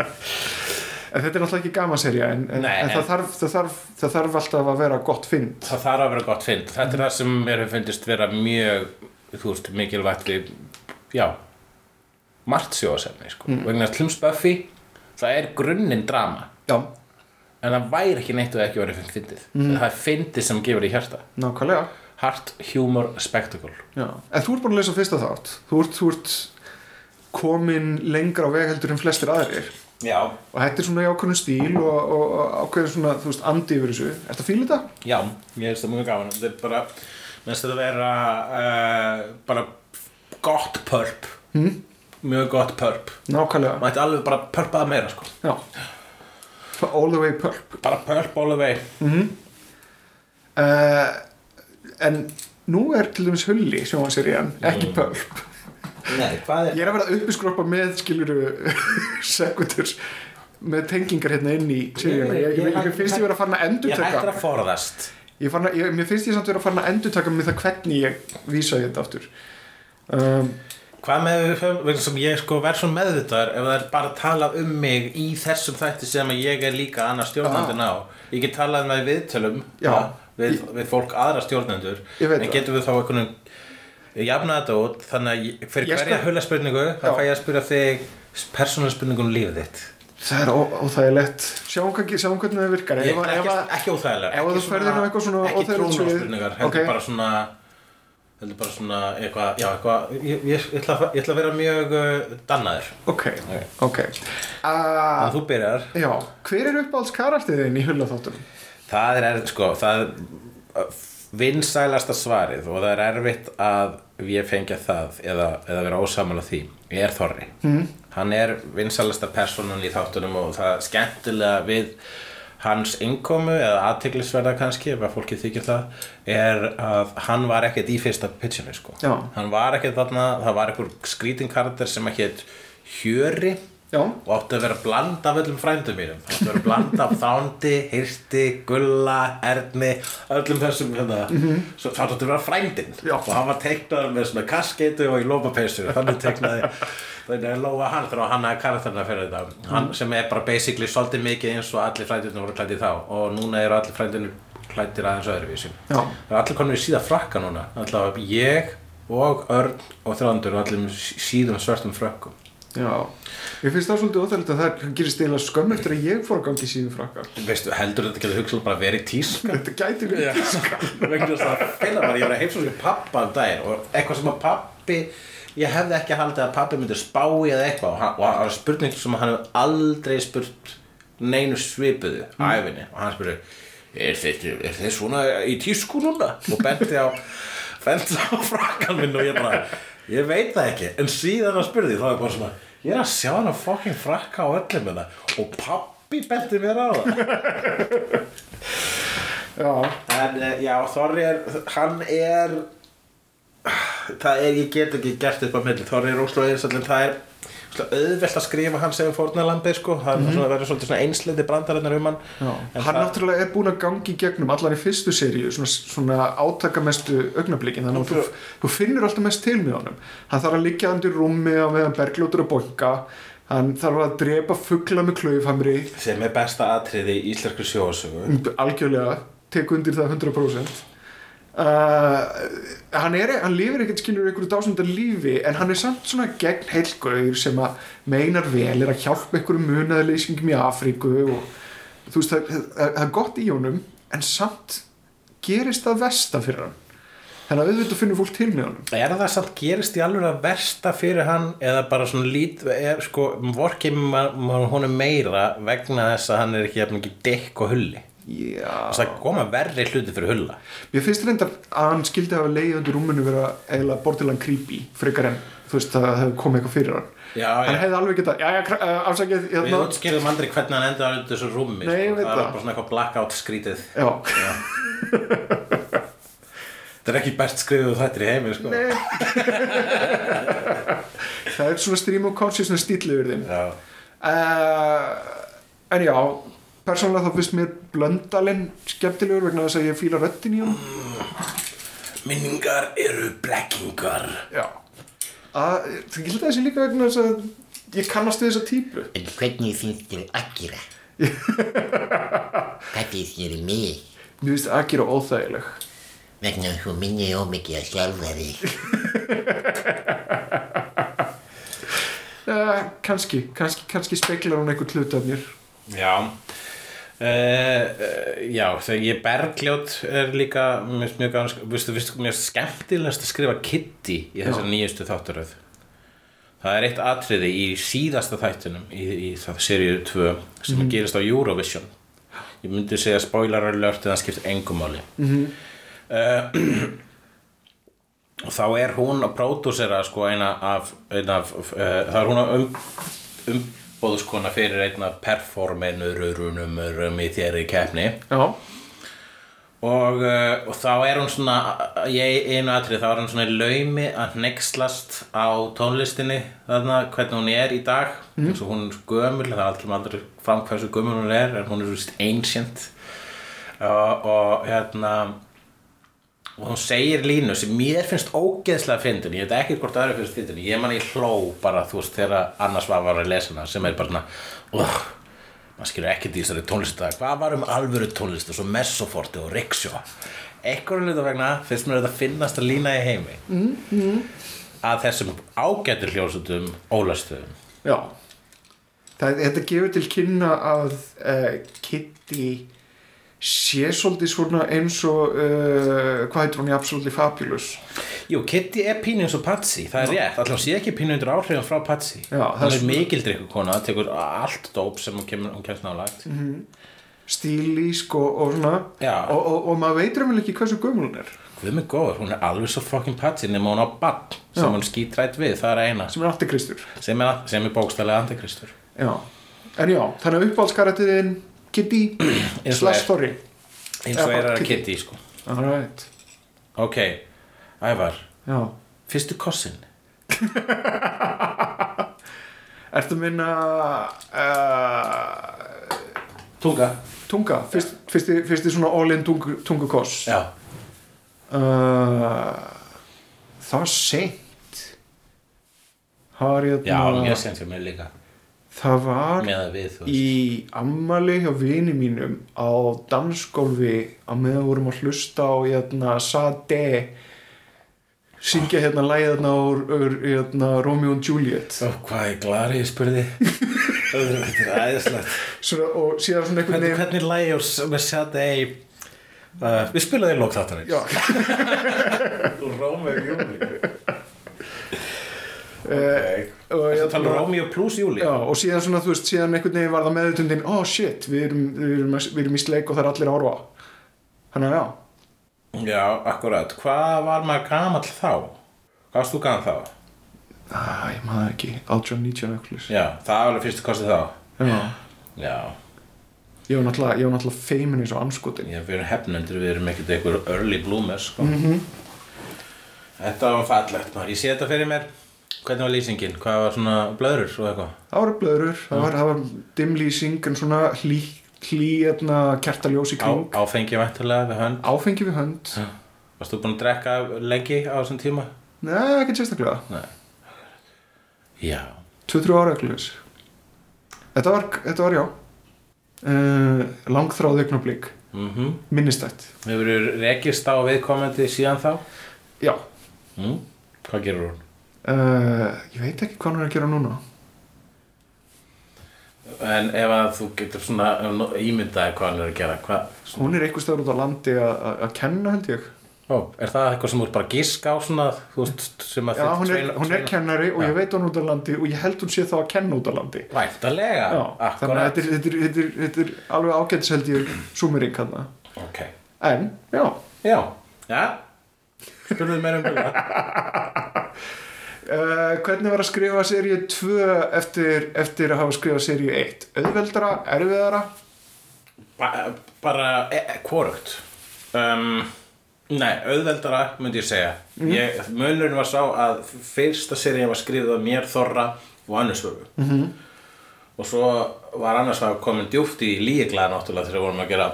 en þetta er náttúrulega ekki gamanserja en, en, Nei, en, en- það, þarf, það, þarf, það þarf alltaf að vera gott fynd Það þarf að vera gott fynd. Þetta er það sem mér hefur fundist vera mjög, þú veist, mikilvægt já, margt sjóðsefni, sko. Mm. Vegna að Klims Buffy, það er grunninn drama. já, En það væri ekki neitt og ekki verið fyndið. Mm. Það er fyndið sem gefur í hjarta. nákvæmlega Heart, humor, spectacle. já. en þú ert búin að lesa fyrsta þátt þú ert, þú ert komin lengra á veg heldur en flestir aðrir Já. og þetta er svona í ákveðin stíl og, og, og ákveðin svona, þú veist, andi yfir þessu Ertu að fíla þetta? Já, ég veist það mjög gaman. Þetta er bara, mér finnst þetta að vera uh, bara gott pörp. Mm. Mjög gott pörp. Nákvæmlega Mætti alveg bara pörpaða meira, sko. Já, all the way pulp bara pulp all the way uh, en nú er til dæmis hulli sjónvaserían, ekki pulp Nei, hvað ég er að vera uppiskroppa með skiluru sekundurs með tengingar hérna inn í seríuna ég, ég, ég, finnst ég vera að fara að Ég hættir að forðast. Ég fann að, ég, mér finnst ég samt vera að fara að endurtaka með það hvernig ég vísa þetta aftur. Um, Hvað með vegna sem ég sko verð svo meðvitaður ef það er bara að tala um mig í þessum þætti sem ég er líka annars stjórnandinn á Ég get talað um það í viðtölum við, við fólk aðra stjórnendur Ég en það. getum við þá einhvern jafna þetta út þannig að fyrir Ég hverja spyr- hula spurningu þá fæ ég að spyrja þig persónulega spurningu um lífið þitt. Það er óþægilegt. Sjáum, hvernig það virkar. Ég, ef, að- ekki, ef, að- ekki óþægilega ef að ekki eitthvað svona ekki óþægilegt svið. trúnáspurningar heldur Ok. bara svona heldur bara svona eitthvað já eitthvað ég, ég, ég, ætla, að- ég ætla að vera mjög uh, dannaður. Ok, ok. uh, þannig að þú byrjar. já, hver er uppáhalds karakterinn í hullaþáttunum? Það er sko Það er vinsælasta svarið og það er erfitt að ég fengja það eða, eða vera ósamála því ég er Þorri mm. hann er vinsælasta personan í þáttunum og það skemmtilega við hans innkomu eða aðteglisverða kannski ef að fólki þykir það er að hann var ekkert í fyrsta pitchinu sko. Hann var ekkert þarna það var einhver skrítin karakter sem ekki heit Hjöri já, og átti að vera bland af öllum frændum mínum. Átti að vera bland af Þándi, Hirti, Gulla, Erni öllum þessum hérna, svo, það átti að vera frændin Já. og hann var teiknaður með svona kaskeitu og í lópapeysu þannig teiknaði þannig að lóa hann þegar hann er karakterna fyrir þetta. Hann sem er bara basically svolítið mikið eins og allir frændinu voru klæddir þá. Og núna eru allir frændinu klæddir aðeins öðruvísi. Já. það er allir konur í síða frakka núna alltaf ég og Örn og Þrándur og allir með síðum svörtum frökkum já ég finnst það svolítið óþægilegt að það gerist eiginlega skömm eftir að ég fór að gangi síðan frakkar Veistu, heldur þetta getur hugsað bara verið tíska? þetta gæti verið vegna þess að finna var ég var að heimsókja pappa um daginn og eitthvað sem að pappi ég hefði ekki haldið að pappi myndi spá í eða eitthvað og, það var spurning sem hann hefði aldrei spurt neinu svipuðu mm. æfinni og hann spurði er er þið svona í tísku núna? og benti á á frakkan minn og ég bara ég veit það ekki, en síðan hann spurði þá er bara svona, ég er að sjá hann að fucking frakka á öllum minna og pappi benti mér á það. Já, En eh, já, Þorri er, hann er, það er, ég get ekki gert upp á milli, Þorri er óslega einsallin, það er auðvelt að skrifa hann sem fórnarlambi, sko, það mm -hmm. verður svolítið svona einsleiti brandarinnar um hann. hann það- náttúrulega er búin að gangi í gegnum allar í fyrstu seríu svona, svona átakamestu augnablikin þannig að þú, þú finnur alltaf mest til með honum. Hann þarf að liggja undir rúmi á meðan bergljótur að boinga hann þarf að drepa fugla með klaufhamri. Sem er besta atriði í íslensku sjóðsögu. algjörlega. Tek undir það 100% uh, hann, er, hann lifir ekkert skilur einhverju dásundar lífi en hann er samt svona gegn heilgauður sem að meinar vel er að hjálpa einhverju munaðleysingum í Afríku og þú veist það, það, það er gott í honum en samt gerist það versta fyrir hann þannig að auðvitað finnur fólk til með honum Er það samt gerist í alveg að versta fyrir hann eða bara svona lít, er sko, vorkið maður honum meira vegna þess að hann er ekki ekki dekk og hulli. Já, Það koma verri hluti fyrir hulla. mér finnst reyndar að hann skildi hafa leið undir rúmunu vera eiginlega bortilan creepy frekar en þú veist að það hefði komið eitthvað fyrir hann Já, hann já. hefði alveg já já, uh, afsakið Við hérna, útskýrðum aldrei hvernig hann endaði á þessu rúmi Nei, sko. Það var bara svona eitthvað blackout skrítið já, Það er ekki best skrifuð þættir í heimi sko. Nei. það er svona stream of consciousness stíl yfir Já. uh, en já persónulega þá finnst mér blöndalinn skemmtilegur vegna þess að ég fíla röddin í hún Minningar eru blekkingar. Já. Að, það gildi þessi líka vegna þess að ég kannast við þessa típu. En hvernig finnst þér Akira? Hvað finnst þér um mig? mér finnst Akira óþægileg. Vegna þú minnir ómikið að sjálfa þig. uh, kannski, kannski, kannski speklar hún einhvern hlut af mér Já. Uh, uh, já, þegar ég bergljót er líka mjög viðstu, mér finnst skemmtilegast að skrifa Kitty í þessar nýjustu þáttaröð. Það er eitt atriði í síðasta þættunum í, í það seríu 2 sem gerist á Eurovision. Ég myndi segja spoiler alert en það skipt engum máli. Mm og þá er hún að pródúsera sko eina af, eina af uh, það er hún að um, um bóðskona fyrir einna performenurunum í þeirri keppni. Já, og, uh, og þá er hún svona ég einu atrið, þá er hún svona í laumi að hneykslast á tónlistinni þarna hvernig hún er í dag. Mm. svo hún er gömul, það er aldrei aldrei fram hversu gömul hún er, en hún er just ancient. Og, og hérna og hún segir línu sem mér finnst ógeðslega fyndin, ég veit ekki hvort aðra finnst fyndin. Ég man ég hló bara, þú veist, þegar annars var var að lesa hana, sem er bara svona uh, maður skilur ekkert í þessari tónlist í dag. hvað var um alvöru tónlist og svo Messoforti og Riksjó einhverjum hluta vegna finnst mér þetta finnast að lína í heimi. Mm, að þessum ágættur hljósutum ólastöðum já. Það, Þetta gefur til kynna að uh, Kitty sé svolítið svona eins og uh, hvað heitir hún í Absolutely Fabulous? Jú, Kitty er pínu eins og Patsy, það er rétt. Allan sé ekki pínu undir áhrifum frá Patsy. Hún er er svona- mikil drikkukona, það tekur allt dóp sem hún, kemur, hún kemst nálagt stílísk og, og svona. Og, og, og maður veitur um ekki hversu gömul hún er. Guð mig góður, hún er alveg svo fucking Patsy nema hún á bann sem Já. hún skítrætt við, það er eina. Sem er antikristur. Sem er, er bókstælega antikristur. Já. en já, þannig að uppáhaldskarættiðin Kitty. Slash er. story. Eins Já, og er að Kitty. Sko. alright, ok, Ævar. Já. Fyrstu kossin. Ertu að minna uh, tunga. Tunga, fyrst, fyrsti, fyrsti svona all-in tungu, tungukoss já, uh, það var seint. Það var já, hérna mjög sent hjá mér líka það var með að við, í ammali hjá vini mínum á dansgólfi á meðan við vorum að hlusta á hérna, Sade syngja hérna úr, úr hérna, Romeo and Juliet. Ó, hvað er glari, ég spurði. Þetta er svona, og síðan svona einhvern veginn hvernig lægi og með Sade uh, Við spilaði í lók þáttanins já, Rómeo Júli eh, og, Það hérna, tala Rómeo plus Júli já, og síðan svona þú veist síðan einhvern veginn var það meðutundin oh shit, við erum, við, erum, við erum í sleik og það er allir að horfa þannig að já. Já, akkurat. Hvað var maður gamall þá? Hvað varst þú gamall þá? ah, ég maður ekki, 18-19 eitthvað Já, það var alveg fyrstu kostið þá. Já, Já, ég var náttúrulega, náttúrulega feimin eins og anskotin ég við erum hefnendur Við erum ekkert einhver early bloomers sko. Þetta var fallegt maður. Ég sé þetta fyrir mér Hvernig var lýsingin? Hvað var svona blöðrur og eitthvað? Það voru blöðrur, það var, var dimlýsing en svona hlý, hlý hérna, kertaljós í Á, kring. áfengi væntulega við hönd? Áfengi við hönd. Varst þú búin að drekka lengi á þessum tíma? Nei, ekki sérstaklega, Nei. Já. 2-3 ára ekkert Þetta var, þetta var já. Uh, Langþráð augnablík mm Minnistætt. Hefur þú rekist á viðkomandi síðan þá? Já, Mm? Hvað gerur hún? Uh, ég veit ekki hvað hann er að gera núna. En ef að þú getur svona ímyndaði hvað hann er að gera hvað, Hún er einhvers staður út á landi að- kenna held ég. Ó, Er það eitthvað sem þú ert bara giska á svona veist, sem að Já, hún er, hún er kennari og Já. ég veit hún út á landi og ég held hún sé þá að kenna út á landi. Væntalega, Já, þannig að þetta er, þetta, er, þetta, er, þetta er alveg ágætis held ég summering hann Ok, En, já. Já, já. Spurðu meira um það Uh, hvernig var að skrifa seríu 2 eftir, eftir að hafa skrifað seríu 1? Auðveldara, erfiðara? ba Bara, e e hvorugt um, Nei, auðveldara myndi ég segja ég, Mölurinn var sá að fyrsta seríu var skrifið af mér, Þorra og Annursvögu -hmm. og svo var annars var komin djúpt í líglaða náttúrulega þegar við vorum að gera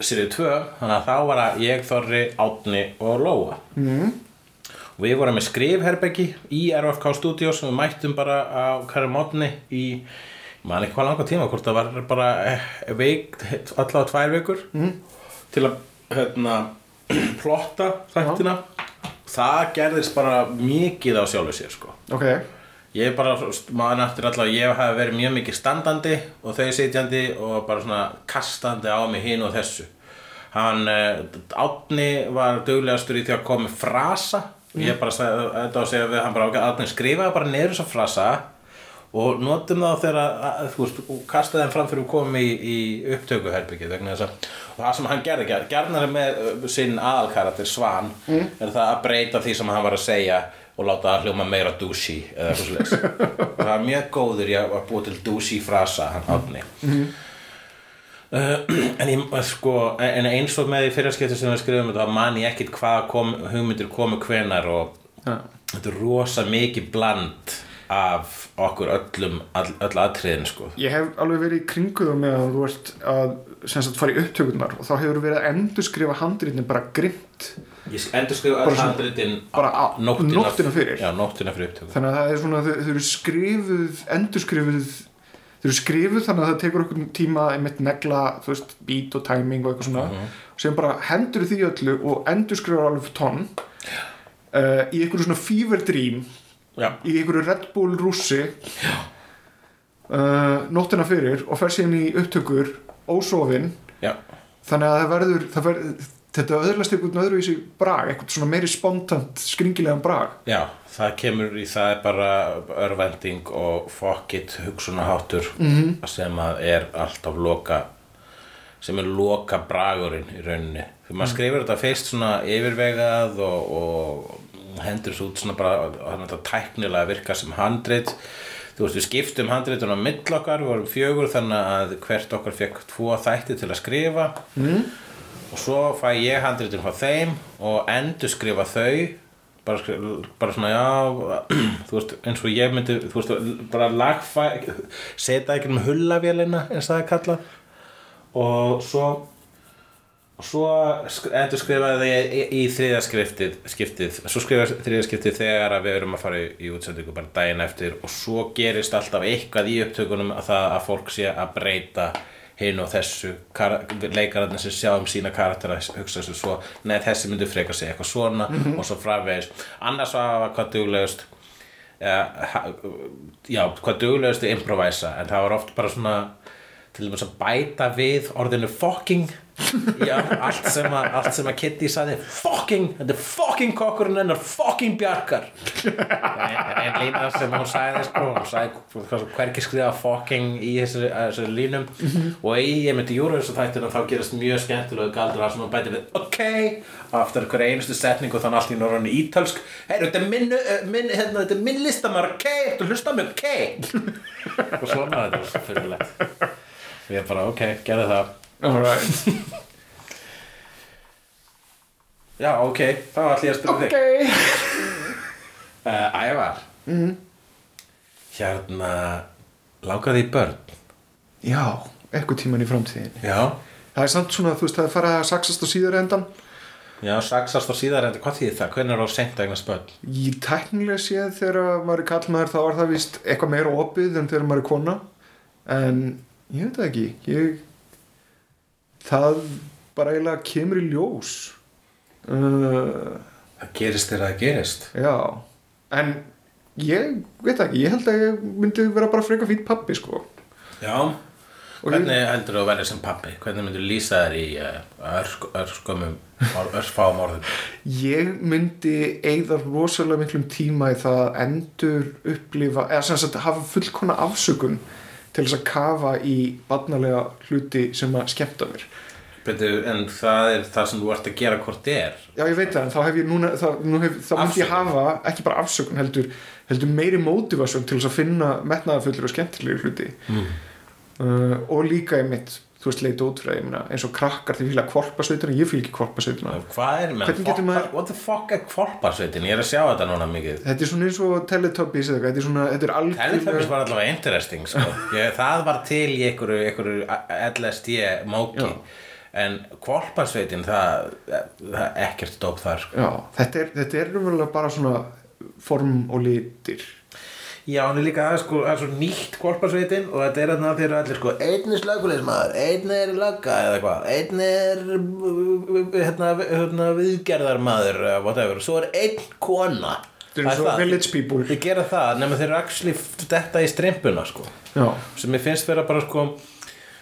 seríu 2 þannig að þá var að ég, Þorri, Átni og Lóa mm. Við vorum með skrifherbeggi í RFK Studios og við mættum bara á hverju mótni í man ekki hvað langa tíma hvort það var bara eh, veik, allavega tvær vikur mm. til að hérna, plotta þættina það gerðist bara mikið á sjálfu sér sko Ok, Ég er bara, maður eftir allavega, ég hef verið mjög mikið standandi og þau sitjandi og bara svona kastandi á mig hinn og þessu. Hann, uh, Átni var duglegastur í því að koma með frasa. Ég bara sagði þetta og segja við hann bara, ok, Átni skrifaði bara niður þessa frasa og notum það þegar, að, þú veist, og kastaði þeim fram fyrir að koma í, í upptökuherbyggið vegna þess að, og það sem hann gerði, gerði gerðnar með uh, sinn aðalkaratir Svan, er það að breyta því sem hann var að segja og láta það hljóma meira douchey eða eitthvað svoleiðis. Það er mjög góður í að að búa til douchey frasa hann átni Uh, en, ég, sko, en eins og með í fyrirskipti sem við skrifum þetta man ég ekkit hvað kom, hugmyndir komu hvenar og Já. þetta er rosa mikið bland af okkur öllum all, öll atriðin sko Ég hef alveg verið í kringu það með að þú ert að sem sagt fara í upptökurnar og þá hefur verið að endurskrifa handritin bara grimt Ég endur skrifa Bara öll svona- handritin bara á- nóttina fyrir. Já, nóttina fyrir þannig að það er svona, þau, þau eru skrifuð endurskrifuð þau eru skrifuð þannig að það tekur okkur tíma einmitt negla, þú veist, beat og timing og eitthvað svona, og sem bara hendur því öllu og endurskrifar alveg fyrir tonn uh, í einhverju svona fever dream Já, í einhverju Red Bull rússi uh, nóttina fyrir og fer síðan í upptökur ósofin já, þannig að það verður, það verður þetta öðrlast einhvern öðruvísi brag eitthvað svona meiri spontant skringilegan brag. Já Það kemur í það er bara örvending og fuck it hugsunaháttur -hmm. sem að er alltaf loka sem er loka bragurinn í rauninni. Þegar maður skrifir þetta fyrst svona yfirvegað og, og hendur svo út svona bara þannig að þetta tæknilega virka sem handrit. Þú veist við skiptum handritun á mill okkar við vorum fjögur þannig að hvert okkar fekk tvo þætti til að skrifa. Mm. Og svo fæ ég handritun frá þeim og endur skrifa þau. Bara, skri- bara svona já þú veist eins og ég myndi þú veist bara lagfæ setja ekki um hullavélina eins það er kallað. Og svo og svo endur skrifaði ég í, í þriða skriftið, skiptið. Svo skrifaði þriða skiptið þegar að við erum að fara í, í útsendingu bara daginn eftir. Og svo gerist alltaf eitthvað í upptökunum að það að fólk sé að breyta hinn og þessu leikararnir sem sjá um sína karaktera hugsa þessu svo, neð þessi myndi freka sig eitthvað svona og svo framvegis. Annars var hvað duglegust ja, ha- já, hvað duglegust að improvisa en það var oft bara svona til dæmis að bæta við orðinu fucking já, allt sem að, allt sem að Kitty sagði fucking, þetta er fucking kokkurinn hennar fucking bjarkar. En en lína sem hún sagði sko, hún sagði hverki skrifa fucking í þessari, þessari línum. Og í, ég myndi Júruvísu þættina þá gerast mjög skemmtilega galdur að svona bæti við ok, eftir hver einustu setning og þannig allt í norðan ítalsk hey, þetta er minn, uh, minn, hérna, þetta er minn listamar ok, þetta hlusta mig ok og svona þetta var fyrirlegt og ég bara ok, gerði það alright já ok, þá ætlum ég að spyrja ok. Þig uh, Ævar. Mm. hérna langaði í börn? Já, eitthvað tíman í framtíðin já, það er samt svona, þú veist, það er farið að saxast á síður endan já, saxast á síðar en hvað þýðir það, hvernig er það seint að eignast börn? Í tæknilega séð þegar maður er kallmaður þá er það víst eitthvað meira opið en þegar maður er kona. En ég veit það ekki. Ég það bara eiginlega kemur í ljós. Uh, það gerist þegar það gerist. Já en ég veit ekki, ég held að ég myndi vera bara freka fýtt pappi sko. Já, Og ég- hvernig heldur þú að verða sem pappi hvernig myndur lýsa þær í uh, örsk, örskömmum örfáum orðum? Ég myndi eigða rosalega miklum tíma í það að endur upplifa, eða sem sagt hafa fullkona afsökun til þess að kafa í barnalega hluti sem að skemmta mér. En það er það sem þú ert að gera hvort er. Já ég veit það, en þá hef ég núna þá, nú hef, þá myndi ég hafa, ekki bara afsökun heldur, heldur meiri mótivasjón til þess að finna metnaðarfullur og skemmtilegir hluti. Mm. uh, og líka í mitt þú veist, leita út frá ég meina, eins og krakkar því fíla kvolpasveitina, ég fíl ekki kvolpasveitina hvað er, menn, maður- what the fuck er kvolparsveitin ég er að sjá þetta núna mikið þetta er svona eins og Teletubbies eða eitthvað, þetta er svona, þetta er Teletubbies algjörlega var allavega interesting sko. ég, það var til í einhverju, einhverju LSD móki Já. en kvolparsveitin það, það er ekkert dóp þar sko. Já, þetta er, þetta er bara svona form og litir Já, hann er líka það, sko, svo nýtt kvolparsveitin og þetta er þarna þeir eru allir sko einn er slökuleismæður, einn er lögga eða hvað, einn er hérna, hérna viðgerðarmaður eða whatever, svo er einn kona Þetta er eins og það. village people. Þeir gera það, nema þeir eru actually detta í strimpuna sko Já, sem ég finnst vera bara sko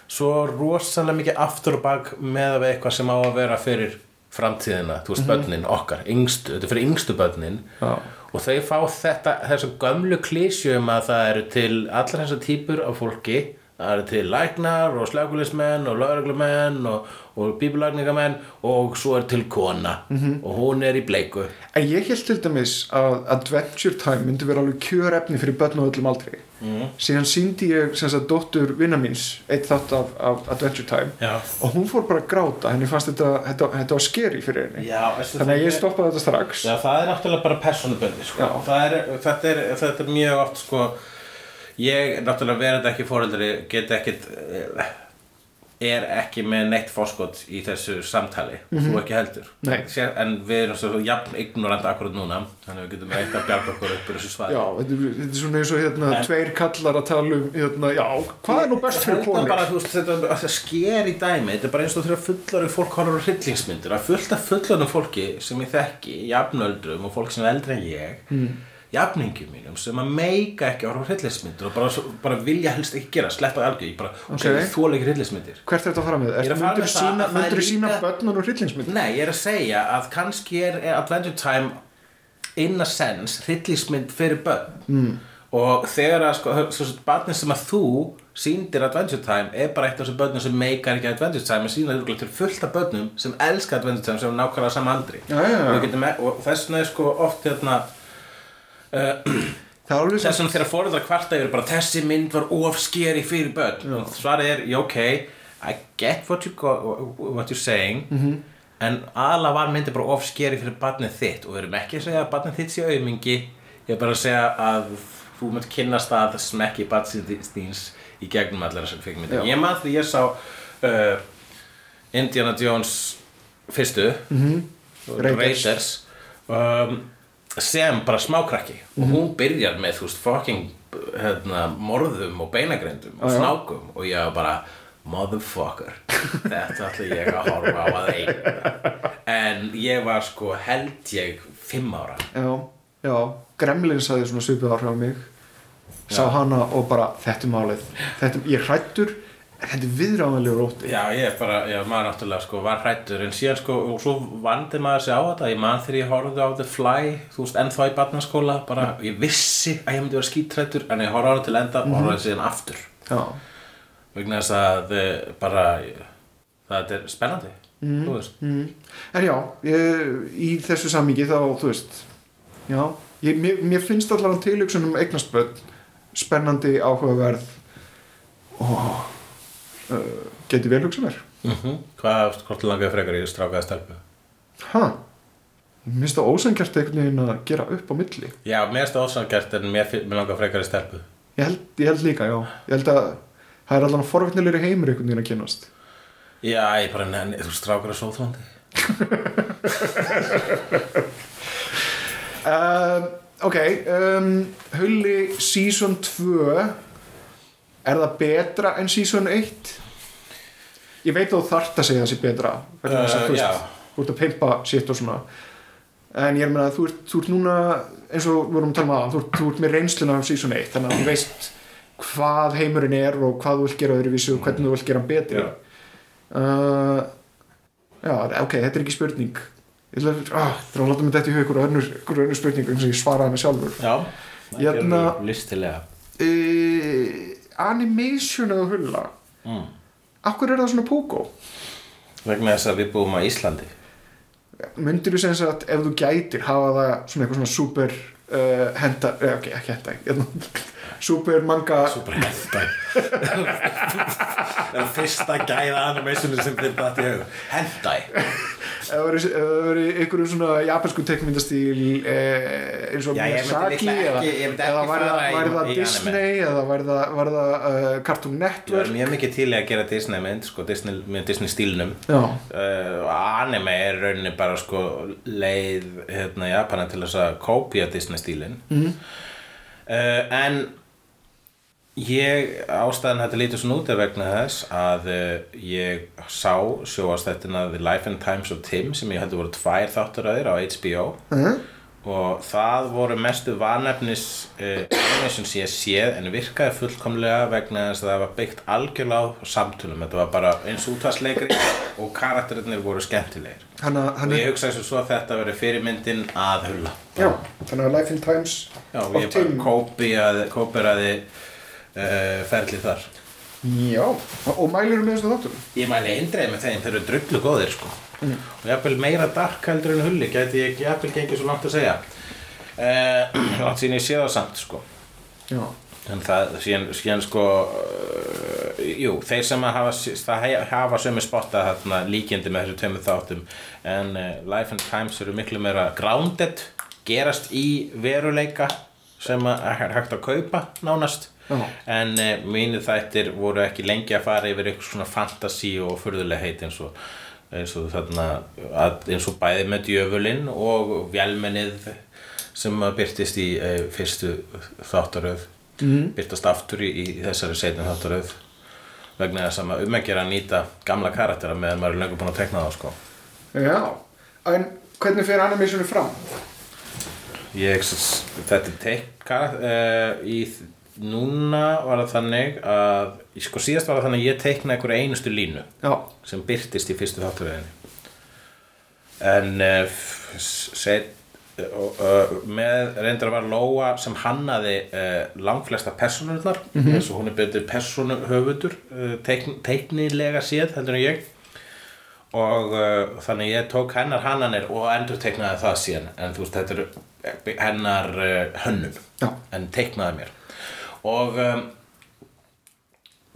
svo rosalega mikið aftur og bak með að eitthvað sem á að vera fyrir framtíðina, þú veist börnin okkar yngstu, þetta er fyrir yngstu börnin Já. Og þau fá þetta þessu gömlu klísju um að það eru til allar þessar típur af fólki. Það eru til læknar og slökulismenn og lögreglumenn og, og bíbulagningamenn og svo er til kona. -hmm. og hún er í bleiku. En ég held til dæmis að Adventure Time myndi vera alveg kjörefni fyrir börn og öllum aldrei mm. síðan síndi ég sem sagt dóttur vinna míns eitt þátt af, af Adventure Time Já. og hún fór bara að gráta henni fannst þetta, þetta, þetta var skeri fyrir henni Já, þannig að ég stoppaði þetta strax Já, það er náttúrulega bara persónuböndi sko. Þetta, þetta er mjög oft sko, ég náttúrulega verið ekki fóreldri get ekkit eh, er ekki með neitt fórskot í þessu samtali og þú ekki heldur. Sér, en við erum svo jafn ignorant akkurat núna þannig að við getum eitt að bjarga okkur upp úr þessu svæði Já, þetta er, svona eins og hérna, En- tveir kallar að tala um hérna, já, hvað er nú best fyrir konur? bara, þú veist, þetta sker í dæmi þetta er bara eins og þegar fullari fólk horfður á hryllingsmyndir að fullt af fullorðnum fólki sem ég þekki, jafnöldrum og fólk sem er eldri en ég mm. Jafningjum mínum sem að meika ekki horfa á hryllingsmyndir og bara, bara vilja helst ekki gera, sleppa algjör ég bara, Ok. okay. þú þóla ekki hryllingsmyndir Hvert er þetta að fara með? Er það sína, það mundur sína líka- börnun og hryllingsmynd? Nei, ég er að segja að kannski er, Adventure Time in a sense hryllingsmynd fyrir börn mm. og þegar að sko, svo, svo, barnið sem að þú sýndir Adventure Time er bara eitt af þessu börnum sem meikar ekki Adventure Time en síðan er til fullt af börnum sem elska Adventure Time sem nákvæmlega sama aldri Já, já, já. Og e- og þess vegna er sko oft hérna uh, Það er alveg þess vegna þegar fóreldrar kvarta yfir bara þessi mynd var of skeri fyrir börn. Svarið er, ok I get what, you go, what you're saying. -hmm. en aðla var myndi bara of skeri fyrir barnið þitt. Og við erum ekki að segja að barnið þitt sé aumingi ég er bara að segja að þú mynd kynnast að smekki barnið þíns í gegnum allar þessar kvikmyndir. Já. ég maður því ég sá uh, Indiana Jones fyrstu. -hmm. Raiders. Raiders. Um, sem bara smákrakki. Og hún byrjar með þú veist fucking hérna, morðum og beinagrindum og snákum. Og ég var bara motherfucker þetta ætla ég að horfa á að einu en ég var sko held ég fimm ára. Já, já, Gremlin sagði svona svipið áhrif á mig. Sá Já. hana og bara þetta er málið. Þetta, ég hrættur, þetta er viðráðanlegur ótti. Já, ég bara, já, maður náttúrulega sko var hrættur en síðan sko, og svo vandi maður sig á þetta. Ég man þegar ég horfði á The Fly þú veist, ennþá í barnaskóla, bara ég vissi að ég myndi vera skítrættur, en ég horfði á hana til enda og horfði síðan aftur. Já, vegna þess að eh, bara það er spennandi þú veist. Mm. en já ég, í þessu samíki þá, þú veist já, ég, mér, mér finnst allar tilhugsun um eignastböld spennandi, áhugaverð og uh, geti vel hugsa mér. Mm Hvað, hvort langaði frekar í strákaði stelpu? ha, mér finnst það ósangjart einhvern veginn að gera upp á milli. Já, mér er þetta ósangjart en mér, mér langaði frekar í stelpu. Ég held, ég held líka, já. Ég held að það er allan forvittnilegri heimur einhvern veginn að kynast Já, ég bara nenni, þú strákar er sóþvandi um, ok um, Hulli season 2 er það betra en season 1 ég veit þú þarft að segja sé betra að Uh, þú veist, þú ert að pimpa sitt og svona. En ég er að þú ert, þú ert núna eins og við vorum að tala um aðan þú, þú ert með reynsluna af season 1 þannig að þú veist hvað heimurinn er og hvað þú vilt gera öðruvísu og hvernig þú vilt gera hann betri. Já. uh, já, ok, þetta er ekki spurning. Ég ætla að, ah, að láta mig þetta í hug ykkur önnur, spurning eins og ég svaraði hana sjálfur. Já, það Hérna- gerðu listilega. Uh, animation eða hulla? Mm. akkur er það svona pókó Vegna þess að við búum á Íslandi. Myndir þú sem sagt ef þú gætir hafa það svona eitthvað svona super uh, henda, eh, ok, ekki henda hérna, super manga Super hentai. Það er fyrsta gæða animationu sem fyrir þetta í hug Hentai ef það væri- ef það veri einhverjum svona japansku tekmyndastíl eh, eins og Miyazaki eða, eða væri það. Disney eða væri það, uh, Cartoon Network mjög mikið til að gera Disney mynd sko, Disney, með Disney stílnum uh, Anime er rauninni bara sko leið hérna Japana til þess að kópía Disney stílin mm. En Ég, ástæðan þetta lítur svona út er vegna þess að uh, ég sá sjóastættina The Life and Times of Tim sem ég heldur voru tvær þátturöðir á HBO uh, og það voru mestu vanefnis uh, animation sem ég séð en virkaði fullkomlega vegna þess að það var byggt algjörlega á samtölum. Þetta var bara eins útvarsleikri og karakterinir voru skemmtilegir. Hann, og hann ég hugsaði svo að þetta veri fyrirmyndin að hulla. Já, þannig að Life in Times Já, of ég bara Tim. kópiraði, kópiraði uh, ferlið þar Já, og mælirðu með þessu þáttum? Ég mæli eindreið með þeim, þeir eru drullu góðir sko. og jafnvel meira dark heldur en hulli gæti ég jafnvel gengið svo langt að segja uh, langt sín ég sé það samt sko. Já. en það síðan, síðan sko uh, jú, þeir sem hafa, það hafa sömu spotta þarna líkjandi með þessu tveimur þáttum en uh, Life and Times eru miklu meira grounded gerast í veruleika sem er hægt að kaupa nánast Já. en uh, mínir þættir voru ekki lengi að fara yfir eitthvað svona fantasy og furðuleg heit eins og eins og þarna að, eins og bæði með djöfulinn og vélmennið sem byrtist í uh, fyrstu þáttaröð mm. byrtast aftur í, í þessari seinni þáttaröð vegna þess að maður um að nýta gamla karaktera meðan maður er löngu búin að tekna það sko. Já, en hvernig fer animationu fram? ég, þetta er teikka uh, í núna var það þannig að sko síðast var það þannig að ég teikna einhverja einustu línu Já, sem byrtist í fyrstu þátturöðinni en uh, set, uh, með reyndar var Lóa sem hannaði uh, langflesta personurnar eins og hún er betur personuhöfundur uh, teikn, teiknilega séð heldur en ég. Og þannig ég tók hennar hannanir og endur teiknaði það síðan. En þú veist þetta er hennar hönnun Já. en teiknaði mér og um,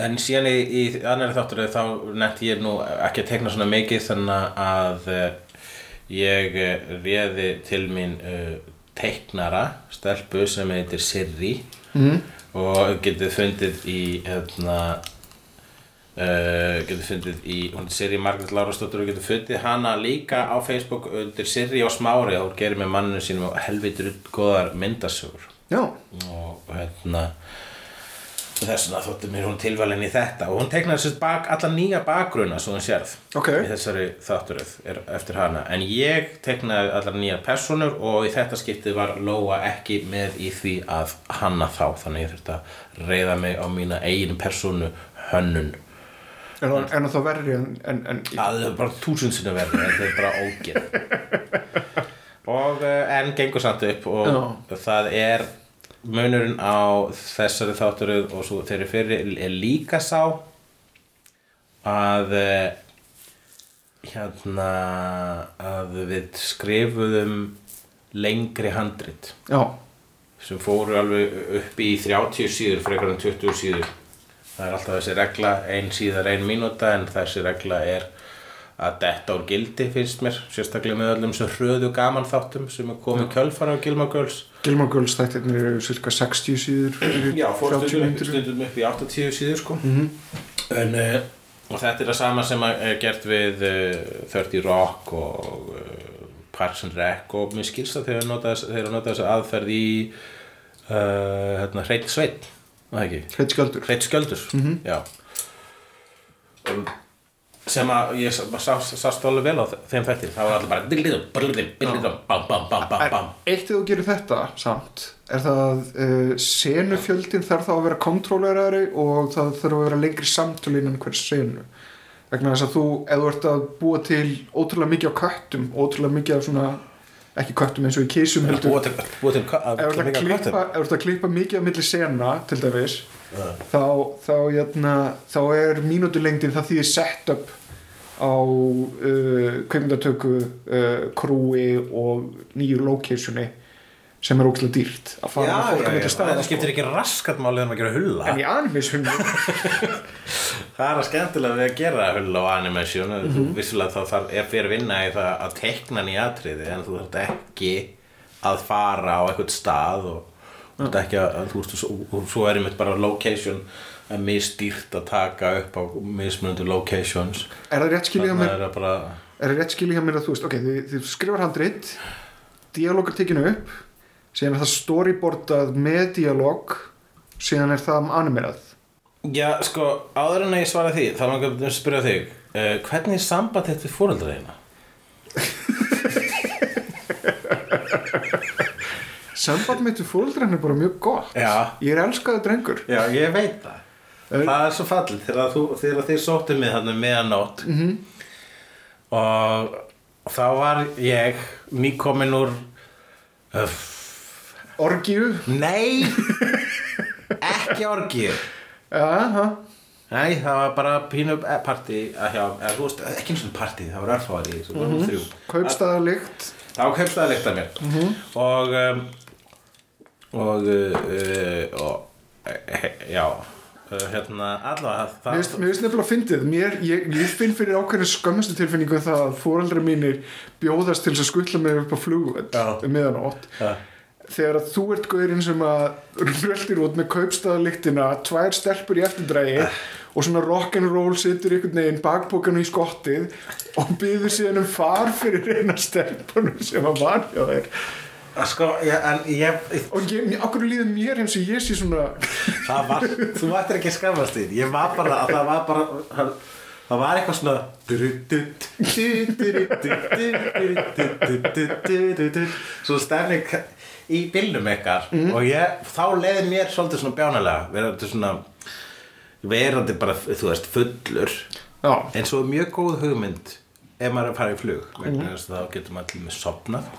En síðan í, í annari þáttur þá nefndi ég nú ekki að tekna svona mikið þannig að uh, ég uh, réði til mín uh, teiknara stelpu sem heitir Sirri mm. og getið fundið í hérna uh, getið fundið í hún er Sirri Margrét Lárastóttur og getið fundið hana líka á Facebook undir Sirri og Smári. Og hún gerir með manninu sínum helvitur góðar myndasögur. Já, og hérna þess vegna þótti mér hún tilvalin í þetta. Og hún teiknaði sérst bak, alla nýja bakgruna svo hún sérð Ok. í þessari þátturöð eftir hana. En ég teiknaði allar nýja personur og í þetta skiptið var Lóa ekki með í því að hanna þá. Þannig ég þurfti að reyða mig á mína eigin personu hönnun. En, mm. en það verri en, en, en Það er bara þúsund sinni verði, þetta er bara ógeð. Og uh, en gengur samt upp og það er munurinn á þessari þátturöð og svo þeirri fyrir er líka sá að uh, hérna að við skrifuðum lengri handrit. Já, sem fóru alveg upp í 30 síður frekar en 20 síður. Það er alltaf þessi regla ein síðar ein mínúta en þessi regla er að detta úr gildi finnst mér sérstaklega með öllum sem hröðu gaman þáttum sem er komið kjölfara á Gilmore Girls. Gilmore Girls þættirnir eru cirka 60 síður Já, fór 30 stundum upp, upp í 80 síður sko. En, uh, og þetta er það sama sem að er gert við uh, 30 Rock og uh, Parks and Rec og mér skilst að þeir þess- þeir nota þessa aðferð í uh, hérna, Hreitt Sveit það ekki? Hreitt skjöldur. Hreitt Skjöldur já. Og sem að ég sá, sá, sá stólu vel á þeim þætti. Þá var allir bara billidum, billidum, billidum bam, bam, bam, bam, bam. Eitt þegar þú gerir þetta samt er það að uh, senufjöldin þarf þá að vera kontrollerari og það þarf að vera lengri samtöl innan hvers senu? Vegna þess að þú, ef þú ert að búa til ótrúlega mikið á köttum ótrúlega mikið af svona ekki köttum eins og í kísum ef þú ert að klippa mikið á milli sena til dæmis þá, þá, jötna, þá er mínútulengdin það þýðir setup á uh, kveimdatöku uh, krúi og nýju locationi sem er ógæslega dýrt að fara Já, með fólk já, að mynda það staða skiptir ekki raskat málið um að gera hulla en í animishunni Það er að skemmtilega við að gera hulla og animation mm. -hmm. vissulega þá þarf, er fyrir vinna í það að tekna nýja atriði en þú þarft ekki að fara á eitthvað stað og þú þarft ekki að, þú veist, og, svo er einmitt bara location að misdýrt að taka upp á mismunandi locations. Er það rétt skiljið þannig mér? er bara er það rétt skiljið mér að þú veist ok, þið, þið skrifar handrit dialóg er tekinu upp síðan er það storyboardað með dialóg síðan er það animerað. Já, sko, áður en að ég svara því þá langar að spyrja þig uh, hvernig er samband þetta við fóreldra þína? samband mitt við fóldrarinn er bara mjög gott. Já. ég er elskaði drengur. Já, ég veit það. Það er svo fallið þegar, þú, þegar þið sóttu mig þannig meðanótt -hmm. og þá var ég nýkomin úr uh, orgíu. Nei. Ekki orgið Aha. Nei, það var bara pínu eh, partí að hjá, eða þú veist, ekki eins og partí, það var þessu, mm -hmm. þrjú. Kaupstaðarlykt Það var kaupstæða líkt af mér. Og um, og uh, og uh, já uh, hérna allavega það, mér finnst nefnilega fyndið mér, ég, ég finn fyrir ákveðinu skömmustu tilfinningu um það að fóreldra mínir bjóðast til að skutla mig upp á flugvöld Já. um miðanótt Já. þegar að þú ert gaurinn sem að röldir út með kaupstaðalyktina tvær stelpur í eftirdrægi og svona rock'n'roll situr einhvern veginn bakbókanu í skottið og býður síðan um far fyrir eina stelpunum sem að var hjá þér sko, ég, en ég og ég, okkur líður mér eins og ég sé svona það var, þú ættir ekki að skafast þín. Ég var bara, að það var bara það, var eitthvað svona svo stefning í bílnum ykkar og ég, þá leiði mér svolítið svona bjánalega verandi svona verandi bara, þú veist, fullur. Já, en svo mjög góð hugmynd ef maður er að fara í flug vegna þess að þá getur maður til með sopnað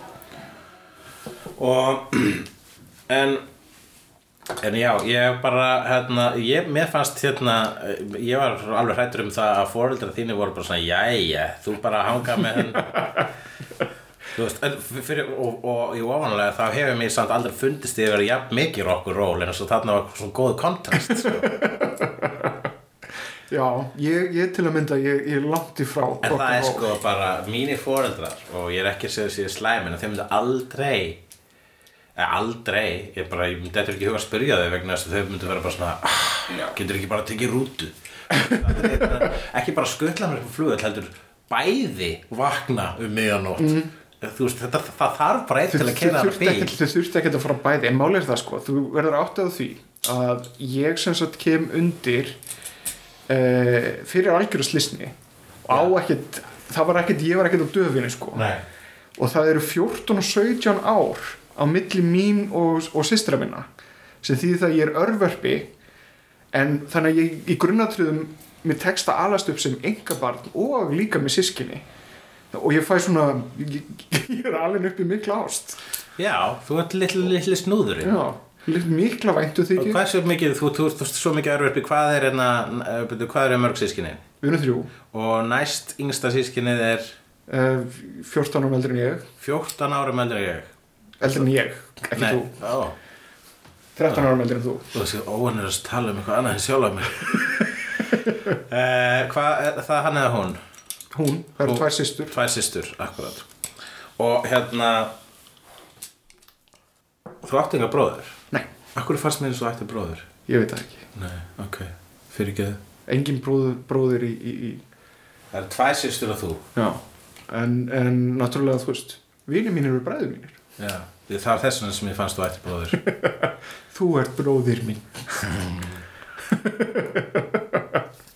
og en en já, ég bara hérna, ég, mér fannst hérna ég var alveg hrættur um það að foreldra þínu voru bara svona, jæja þú bara hanga með henn veist, fyrir, og, og í ofanlega þá hefur mér samt aldrei fundist vera jafn mikið rock'n'roll en þess að þarna var svona góð kontrast sko. Já ég, ég til að mynda, ég, ég er langt í frá En það er sko bara mínir foreldrar og ég er ekki að segja þessi slæmin en þeim myndi aldrei eða aldrei, ég bara, ég myndi eitthvað ekki huga að spyrja þau vegna þess að þau myndi vera bara svona getur ekki bara að tekið rútu? Ekki bara skutla mér á flugvöld heldur bæði vakna um miðanótt þú veist, þetta, það þarf bara einn til að kera það bíl. þau þurfti ekkert að fara bæði en málið er það sko, þú verður áttið á því að ég sem sagt kem undir uh, fyrir algjöru slisni og á ekkert það var ekkert, ég var ekkert á döfinu sko. Nei. og það eru 14 og 17 ár á milli mín og, og systra minna sem því það ég er örverfi en þannig að ég í grunnatriðum mér tekst að alast upp sem engabarn og líka með sískinni og ég fæ svona ég, ég er alveg upp í mikla ást. Já, þú ert litli, litli snúðurinn. Já, mikla væntu og þykir. Hvað er svo mikið, þú, þú svo mikið örverfi hvað er hérna, eh, hvað eru mörg sískinni við erum þrjú. Og næst yngsta sískinnið er? Uh, 14 árum eldri en ég. 14 árum eldri en ég. Eldri en ég, ekki Nei, þú. Ó, 13 árum eldri en þú. Þú veist, óan er að tala um eitthvað annað en sjálf mig. Eh, Hvað er það hann eða hún? hún, það eru tvær systur. Tvær systur, akkurat. Og hérna Þú átti enga bróður? Akkur fannst mér eins og ætti bróður? ég veit það ekki Nei, ok, fyrir ekki engin bróður, bróðir í, í, í Það eru tvær systur og þú Já, en, en náttúrulega þú veist, vinir mínir eru bræður mínir. Já, það er þess vegna sem ég fannst þú ætti bróður Þú ert bróðir mín.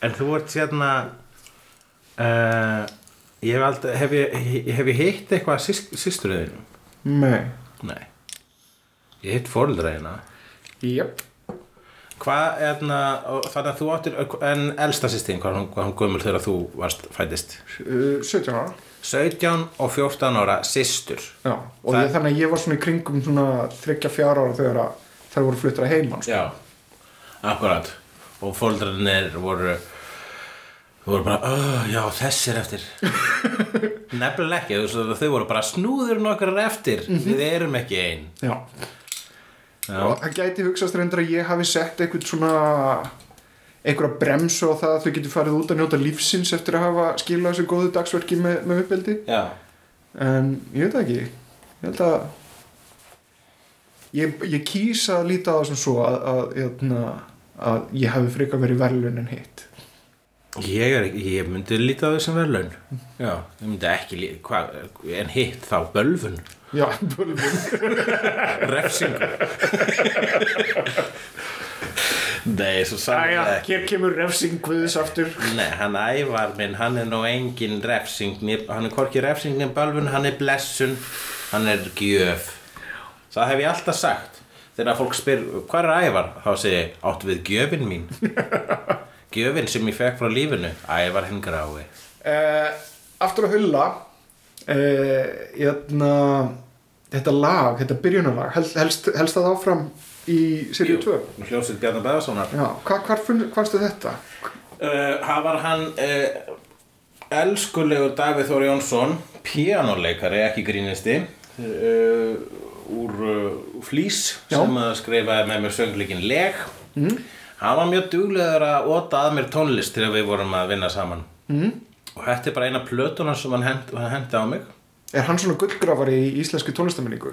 En þú ert hérna uh, Ég hef aldrei Hef ég, hef ég hitt eitthvað systurðinu? Nei. Nei Ég hitt fóreldræðina Jep. Hvað þarna og Þannig að þú áttir En elsta sýstin, hvað hún, hún gömul þegar þú varst fættist Uh, 17 ára. 17 og 14 ára systur Já, og Það- ég, þannig að ég var svona í kringum svona 34 ára þegar þær voru fluttar að heimann. Já, akkurat Og fóreldræðinir voru voru bara, já, þessi er eftir Nefnilega ekki, þau voru bara snúður nokkar eftir, við erum ekki ein Já. Já, Og það gæti hugsast reyndar að ég hafi sett eitthvað svona einhverja bremsu á það að þau getur farið út að njóta lífsins eftir að hafa skilað þessu góðu dagsverki með, með uppeldi. já, En ég veit ekki. Ég held að Ég, ég kýs að líta á það sem svo að, að, að, að ég hafi frekar verið verðlun en hitt Ég, er, ég myndi lítið á þessum verðlaun. Já, ég myndi ekki hvað, En hitt þá bölvun. Já, bölvun. Refsingu. Nei, svo Æja, sannlega ekki. hér kemur refsing Guðs aftur. Nei, hann ævar minn, hann er nú engin refsing Hann er hvorki refsing nefn bölvun Hann er blessun, hann er gjöf. Það hef ég alltaf sagt. Þegar fólk spyr, hvað er ævar? Þá segi ég, áttu við gjöfin mín Gjöfin sem ég fekk frá lífinu Ævar hinn grái uh, Aftur að hulla uh, Jæna, Þetta lag, þetta byrjunarlag helst, helst, helst það áfram í seríu 2 Hljómsveit Bjarnar Bæðarssonar Já, hvar, hvar fannstu þetta? uh, hann var hann elskulegur Davíð Þór Jónsson píanoleikari, ekki grínisti uh, úr Flís Já. sem að skrifaði með mér söngleikin Leg mm. Hann var mjög duglegur að óta að mér tónlist þegar við vorum að vinna saman mm. og þetta er bara eina plötuna sem hann hend- hendi á mig Er hann svona gullgrafari í íslensku tónlistamenningu?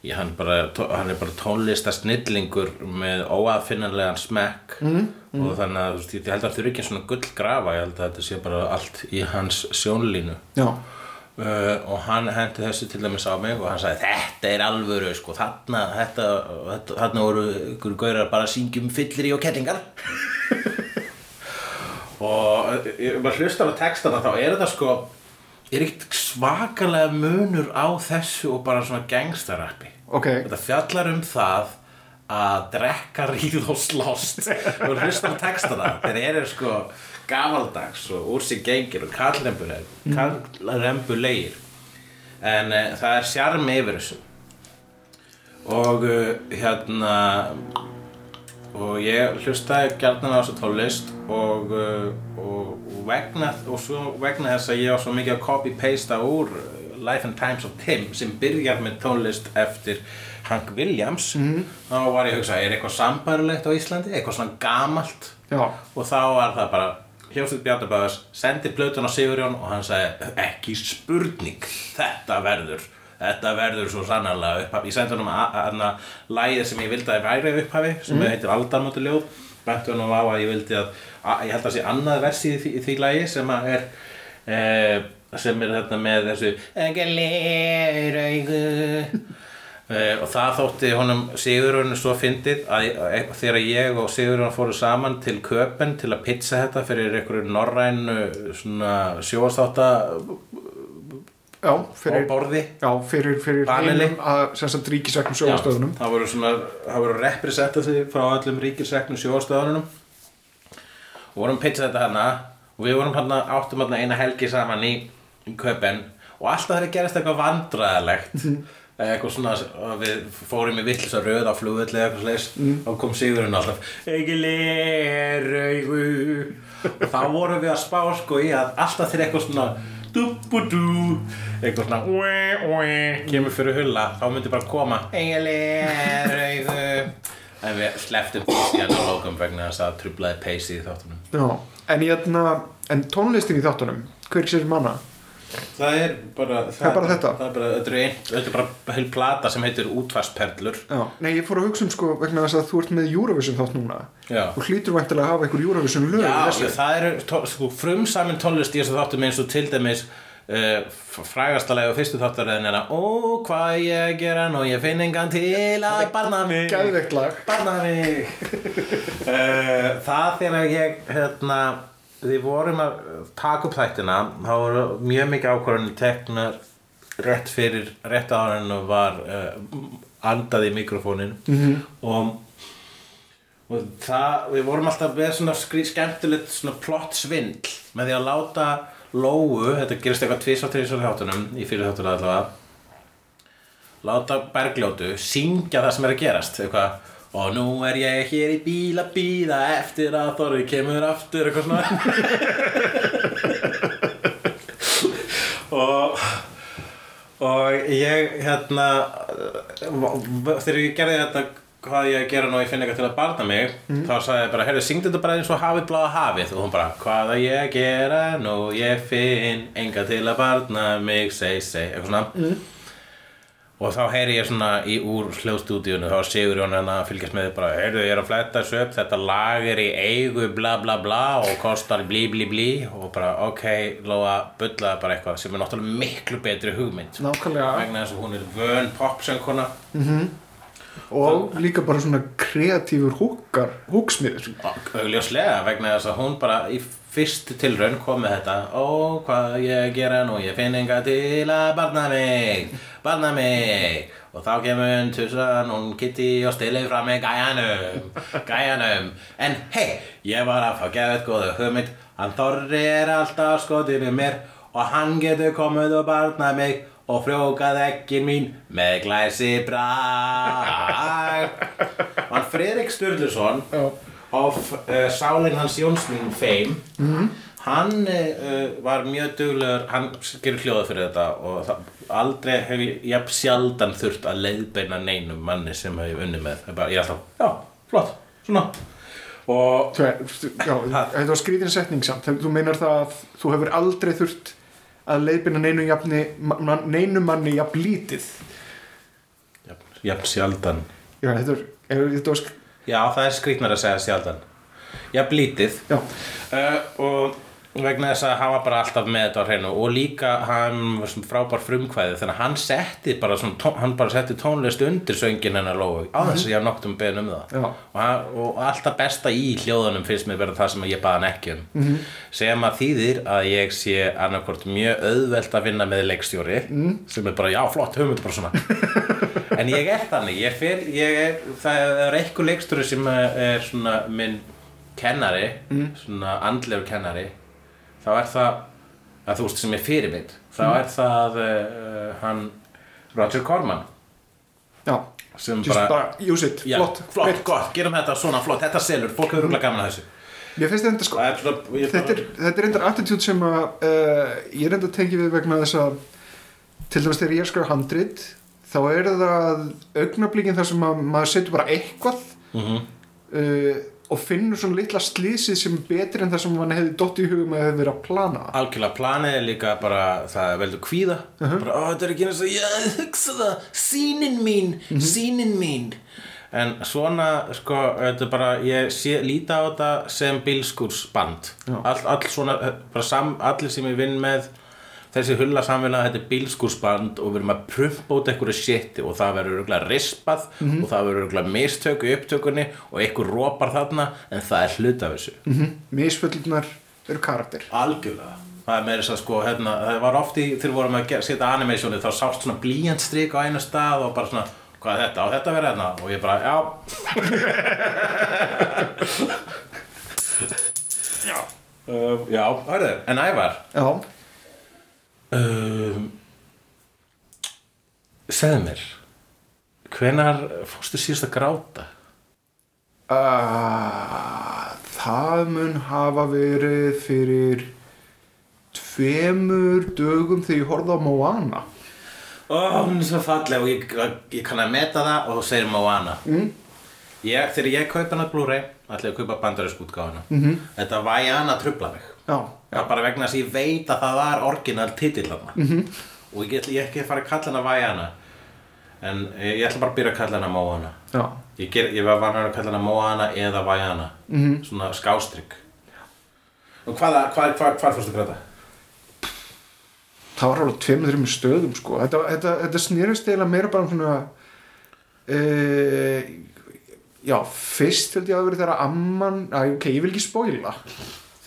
Ég, hann, bara, hann er bara tónlista snillingur með óaðfinnanlegan smekk mm, og þannig að veist, ég held að þurfi ekki svona gullgrafa, ég held að þetta sé bara allt í hans sjónlínu Já. Uh, og hann hendi þessu til dæmis á mig og hann sagði þetta er alvöru sko, þarna, þetta, þetta, þarna voru ykkur gaurar bara að syngja um fyllir og kellingar og ég bara hlustar á textana þá er þetta sko er ekkert svakalega munur á þessu og bara svona gangsterappi Ok. þetta fjallar um það að drekka ríð og slást. Og hlusta á textana þeir eru sko gamaldags og úr sig gengir og kallrembulegir. En uh, það er sjarmi yfir þessu. Og uh, hérna og ég hlustaði gjarnan á þessu tónlist og, uh, og, og, vegna, vegna þess að ég var svo mikið að copy-pasta úr Life and Times of Tim sem byrjar með tónlist eftir Hank Williams þá var ég að hugsa, er eitthvað sambarilegt á Íslandi, eitthvað svona gamalt? Já. og þá var það bara Hljófsveit Bjarnabæðars sendi plötun á Sigurjón og hann sagði ekki spurning, þetta verður þetta verður svo sannarlega upphafi ég sendi honum aðna lægið sem ég vildi að væri upphafi sem heitir Aldarmóti ljóð bætti honum á að ég vildi að, ég held að sé annað versi í því, því lægi sem að er e, sem er þetta með þessu Engeliraugu Uh, og það þótti honum Sigurðurinn svo fyndið að, að þegar ég og Sigurðurinn fóru saman til Köpen til að pizza þetta fyrir einhverju norrænu sjóastáta Já, fyrir, borði. já, fyrir, fyrir einum að sem sagt ríkisvæknum sjóastöðunum. það voru svona það voru representatiði frá öllum ríkisreknum sjóastöðunum og vorum pizza þetta hana og við vorum hana áttum hana eina helgi saman í, í Köpen og alltaf þegar gerist eitthvað vandræðalegt eitthvað svona að við fórum í vittlisa röð á flugvöldi eða eitthvað slis og kom Sigurinn alltaf ekki leraugu og þá vorum við að spá sko í að alltaf þegar eitthvað svona dú-bú-dú eitthvað svona ue, ue, kemur fyrir hulla þá myndi bara koma ekki leraugu en við sleftum písi hann á lókum vegna þess að trublaði peysi í þáttunum Já. En, hérna, en tónlistin í þáttunum, hver sér manna? Það er bara Það, er bara þetta? Það er bara, þetta er, ein, þetta er bara heil plata sem heitir útvarsperlur Já. Nei, ég fór að hugsa um sko vegna þess að þú ert með Eurovision þátt núna. Já. Þú hlýtur væntilega að hafa einhver Eurovision lög Já, þessu. það eru sko, frumsamin tónlist í þessu þáttum eins og til dæmis uh, frægastalega og fyrstu þáttaröðin er að Ó, hvað ég gera nú, ég finn engan til að barna mig Geðveikt lag. Barna mig uh, Það þegar ég hérna, við vorum að taka upp þættina. Þá voru mjög mikið ákvarðan teknar rétt fyrir rétt ára en var uh, andað í mikrofónin. -hmm. og og það, við vorum alltaf með svona skemmtilegt svona plott svindl með því að láta Lóu, þetta gerist eitthvað tvisvar tvisvar þáttunum í fyrir þáttunum allavega láta Bergljótu syngja það sem er að gerast eitthvað og nú er ég hér í bíl að bíða eftir að Þorri kemur aftur eitthvað svona. Og og ég hérna þegar ég gerði þetta hvað ég að gera nú ég finn eitthvað til að barna mig þá sagði ég bara, heyrðu, syngdu þetta bara eins og hafið bláða hafið. Og hún bara, hvað að ég að gera nú? Ég finn enga til að barna mig, seg, seg, eitthvað svona og þá heyri ég svona í úr hljóðstúdíunu þá Sigur Jón hérna að fylgjast með bara heyrðu ég er að fletta þessu upp þetta lag er í eigu bla bla bla og kostar blí blí blí og bara ok Lóa bullaði bara eitthvað sem er náttúrulega miklu betri hugmynd Nákvæmlega. vegna þess að hún er vön popsöngkona Og líka bara svona kreatífur húksmiður. augljóslega vegna þess að hún bara í fyrstu tilraun kom með þetta. Ó hvað ég gera nú? Ég finn enga til að barna mig barna mig. Og þá kemur hún Tussan, hún Kitty og Stilli fram með gæjanum gæjanum. En hei, ég var að fá geðið góðu hugmynd hann Þorri er alltaf skotinu mér og hann getur komið og barna mig og frjókað ekkin mín með glæsi brag og hann Friðrik Sturluson. Of uh, Sálin hans Jónsmín Fame Mhm. hann uh, var mjög duglegur hann gerir hljóða fyrir þetta og það, aldrei hef ég jafn sjaldan þurft að leiðbeina neinum manni sem hef ég unnið með Það er bara, ég er alltaf, já, flott, svona og þetta var skrítin setning samt þú meinar það að þú hefur aldrei þurft að leiðbina neinu, jafni, man, neinu manni jafn lítið jafn, sjaldan Já, þetta er þetta var. Já, það er skrýtnar að segja sjaldan Jafn lítið Já, uh, og vegna þess að hann var bara alltaf með þetta á hreinu og líka hann var svona frábær frumkvæði þannig að hann setti bara svona, hann bara setti tónlist undir söngin hennar lóu á þess að ég haf noktum beðin um það og, hann, og alltaf besta í hljóðunum finnst mér vera það sem ég baði hann ekki um -hmm. sem að þýðir að ég sé annarkvort mjög auðvelt að vinna með leikstjóri mm. sem er bara já flott hugmynd bara svona en ég er þannig ég fer, ég er, það er eitthvað leikstjóri sem er svona minn kennari svona andlegur kennari þá er það að þú veist sem er fyrirmynd. Þá er það uh, hann Roger Corman. Já. Sem Just bara, use it, já, flott, flott, great. gott, gerum þetta svona flott. Þetta selur, fólk hefur rúglega gaman að þessu. Mér finnst þetta sko er ég þetta er, þetta er reyndar attitude sem að uh, ég reyndar tengi við vegna þess að til dæmis þegar ég er skrifa handrit þá er það augnablíkin þar sem að maður setur bara eitthvað. Mhm. uh, og finnur svona litla slísið sem er betri en það sem mann hefði dott í hugum að hefði verið að plana. Það. algjörlega planið er líka bara það er veldur kvíða. Bara, ó, þetta er ekki eins og, já, hugsa það sínin mín, sínin mín. En svona, sko þetta er bara, ég sé, líta á þetta sem bílskúrsband. All, all svona, bara sam, allir sem ég vinn með þessi hulla samfélag þetta er bílskúrsband og við erum að prumpa út einhverju shiti og það verður örgulega rispað og það verður örgulega mistök í upptökunni og einhver rópar þarna en það er hlut af þessu. Misföllunar eru karakter. Algjörlega. Það er meira þess að sko, hérna, það var oft í þegar vorum að setja animationi þá sást svona blíjantstrik á einu stað og bara svona, hvað er þetta, á þetta vera hérna? Og ég bara, já. Já. Um, Já, hörðu, en Ævar? Já, um, segðu mér hvenar fórstu síðast að gráta? uh, það mun hafa verið fyrir tveimur dögum þegar ég horfði á Moana Ó, hún er svo falleg og ég, ég kann að meta það og þú segir Moana mm. ég, Þegar ég kaupa hana Blu-ray ætla ég að kaupa bandarísk útgáfuna -hmm. Þetta Vajana trubla mig já, Já, bara vegna þess að ég veit að það var orginal titill hana -hmm. og ég ætla ekki að fara að kalla hana Vajana en ég, ætla bara að byrja að kalla hana Moana já, Ég, ger, ég var vanar að kalla hana Moana eða Vajana -hmm. svona skástrygg Og hvaða, hvað, hvað, hvað fórstu að gráta? það var alveg tveimur þreimur stöðum sko. þetta, þetta, þetta snýrist eiginlega meira bara um svona uh, já, fyrst held ég að vera þeirra amman, að, ok, ég vil ekki spoila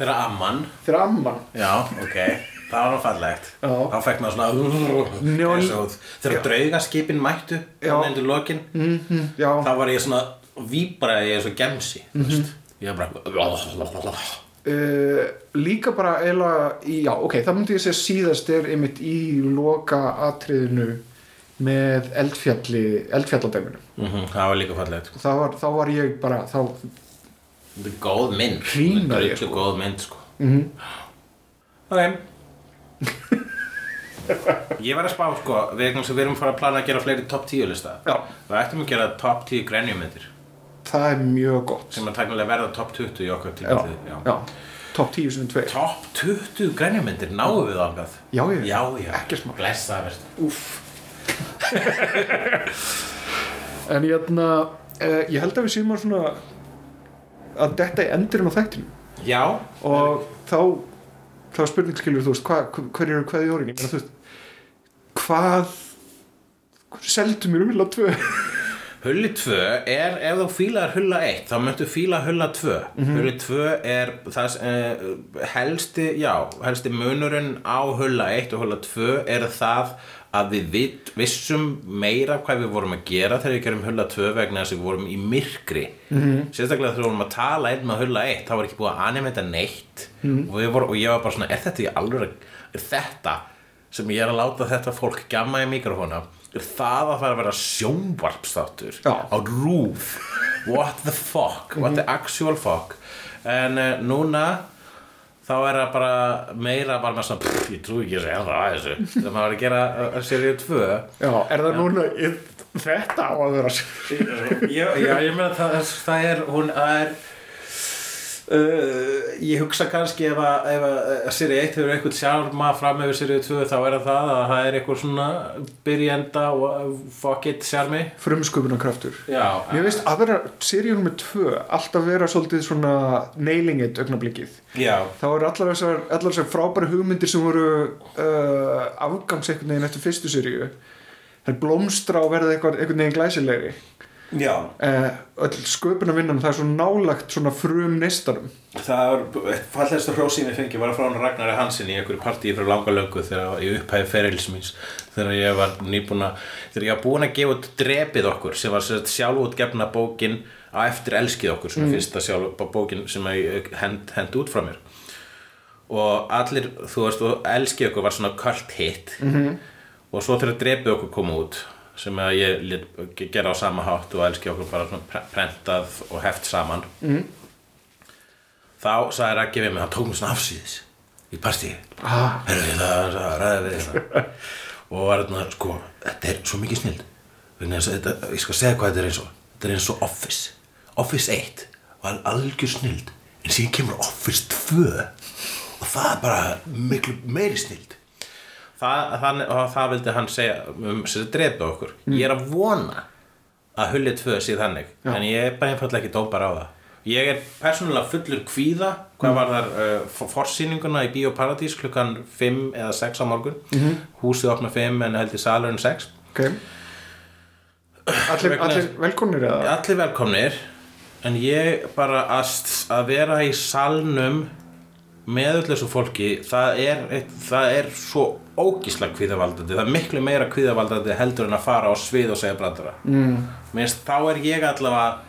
Þeirra Amman. Þeirra amman? Já, ok, það var nú fallegt. Já. Þá fekk maður svona gæsahúð. Þegar draugaskipin mættu. Þannig endur lokin mm, já, Þá var ég svona Víbraði ég svo gemsi mm Mhm. Ég var bara uh, líka bara í- já, ok, það myndi ég segja síðast er einmitt í loka atriðinu með eldfjalli eldfjalladæminu. Mhm, Það var líka fallegt. Þá var, þá var ég bara þá, Þetta er góð mynd ég, Þetta er sko. góð mynd sko. Mm, Ok. Ég var að spá sko Við erum, við erum fara að plana að gera fleiri top 10 lista. Já, Það ættum að gera top 10 grenjumyndir það er mjög gott. Sem að tæknilega verða top 20 í okkar já, tíma já, top 10 sem tveir. Top 20 grænjamyndir, náum við ángað Já, já, já, já. ekkert mál. Blessa það verst Úff. En ég, hérna, uh, ég held að við séum að svona að detta í endurinn á þættinu Já, og þá þá spurning skilur þú veist hva, hver eru hvað í orðinni þú veist hvað seldu mér umhilla tvö? Hulli 2 er, ef þú fílar Hulla 1 þá möntu fíla Hulla 2 Hulli 2 er það uh, helsti, já, helsti munurinn á Hulla 1 og Hulla 2 er það að við vit, vissum meira hvað við vorum að gera þegar við gerum Hulla 2 vegna þess að við vorum í myrkri. -hmm. sérstaklega þegar við vorum að tala einn með Hulla 1 þá var ekki búið að animeta neitt. Og, við vorum, og ég var bara svona, er þetta í alveg er þetta sem ég er að láta þetta fólk gamma í mikrofóna er það að fara að vera sjónvarpstáttur Já. á rúf what the fuck, what the actual fuck? En uh, núna þá er það bara meira bara með svona, pff, ég trú ekki að segja það að þessu. Þegar maður er að gera seríu 2 Já, er það núna þetta á að vera já, já, ég meina það, það er, hún er Uh, ég hugsa kannski ef að, ef að uh, Siri 1 hefur eitthvað sjálfma fram yfir Siri 2 þá er það að það er eitthvað svona byrjenda og uh, fuck it sjálfmi frumsköpunarkraftur. Mér veist aðra seríunum með tvö alltaf vera svolítið svona nailing it augnablikið. Já, þá eru allar þessar, allar þessar frábæri hugmyndir sem voru uh, afgangs einhvern veginn eftir fyrstu seríu. Það blómstra og verða eitthvað, veginn glæsilegri uh, öll sköpunarvinnan það er svo nálagt svona frum neistanum Það fallegsta hrósið ég fengi var frá hann Ragnari Hansen í einhverju partíi frá langa löngu þegar ég upphæði ferils míns þegar ég var nýbúin að þegar ég var búin að gefa út drepið okkur sem var sjálfútgefna bókin á eftir elskið okkur sem er fyrsta sjálf bókin sem ég hend, hend út frá mér. Og allir, þú veist, og elskið okkur var svona cult hit. -hmm. og svo þegar drepið okkur kom út sem að ég lét gera á sama hátt og elskið okkur bara svona pre- prentað og heft saman. Þá sagði Raggi við mig, hann tók mér svona afsýðis í partíi ah, og var þarna, sko, þetta er svo mikið snild. Þetta, ég skal segja hvað þetta er eins og. Þetta er eins og Office. Office 1 var algjör snild en síðan kemur Office 2 og það er bara miklu meiri snild það, það, það vildi hann segja um sér að drepa okkur. Ég er að vona að hulli 2 sé þannig en ég er bara einfallega ekki dópar á það. Ég er persónulega fullur kvíða hvað var þar uh, forsýninguna í Bíóparadís klukkan 5 eða 6 á morgun. Húsið opna 5 en held í salurinn 6 ok. Allir, allir velkomnir eða? Allir velkomnir en ég bara að, að vera í salnum með öllu þessu fólki það er, það er svo ógíslega kvíðavaldandi það er miklu meira kvíðavaldandi heldur en að fara á svið og segja brandara mm. Minnst, þá er ég allavega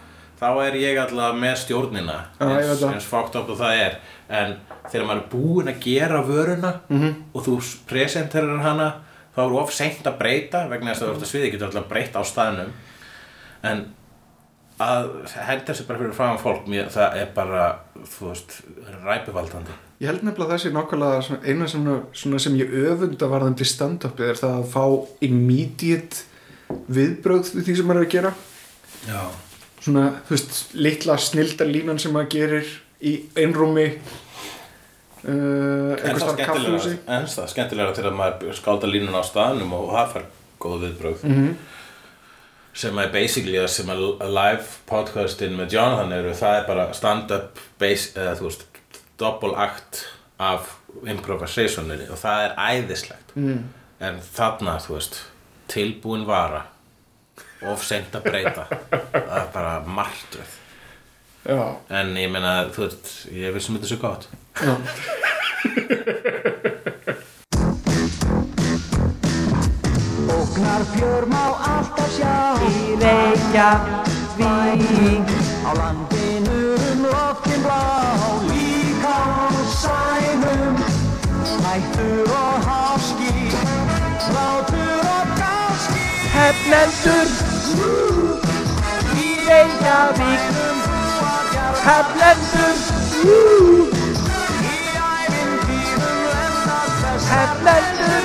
þá er ég allavega með stjórnina eins, það. eins fókt upp og það er en þegar maður er búinn að gera vöruna Mhm. -hmm. og þú presenterar hana þá er of seint að breyta vegna þess að þú ert að sviði getur alltaf breytt á staðnum en að henda sér bara fyrir fram fólk mér, það er bara, þú veist ræpivaldandi Ég held nefnilega að það sé nákvæmlega eina svona, svona sem ég öfunda varðandi stand-upið er það að fá immediate viðbröð við því sem maður er að gera. Já, svona, þú veist, litla snildar línan sem maður gerir í einrúmi uh, en einhvers það staðar á kaffihúsi skemmtilega en það skemmtilega til að maður skálda línuna á staðnum og það fær góð viðbröð Mhm. Sem er basically að sem að live podcastin með Jonathan eru það er bara stand-up base, eða þú veist double act af improvisationinni og það er æðislegt. Mm. en þarna þú veist tilbúin vara of seint að breyta það er bara martröð. Já, en ég meina þú veist ég vissum þetta svo gott. Já Ógnar fjör má alltaf sjá. Í Reykjavík. Á landinu um loftin blá Líka á sænum Hættur og háski Látur og gáski. Hefnendur Í Reykjavík. Hefnendur Í ævintýrum lendast þess Hefnendur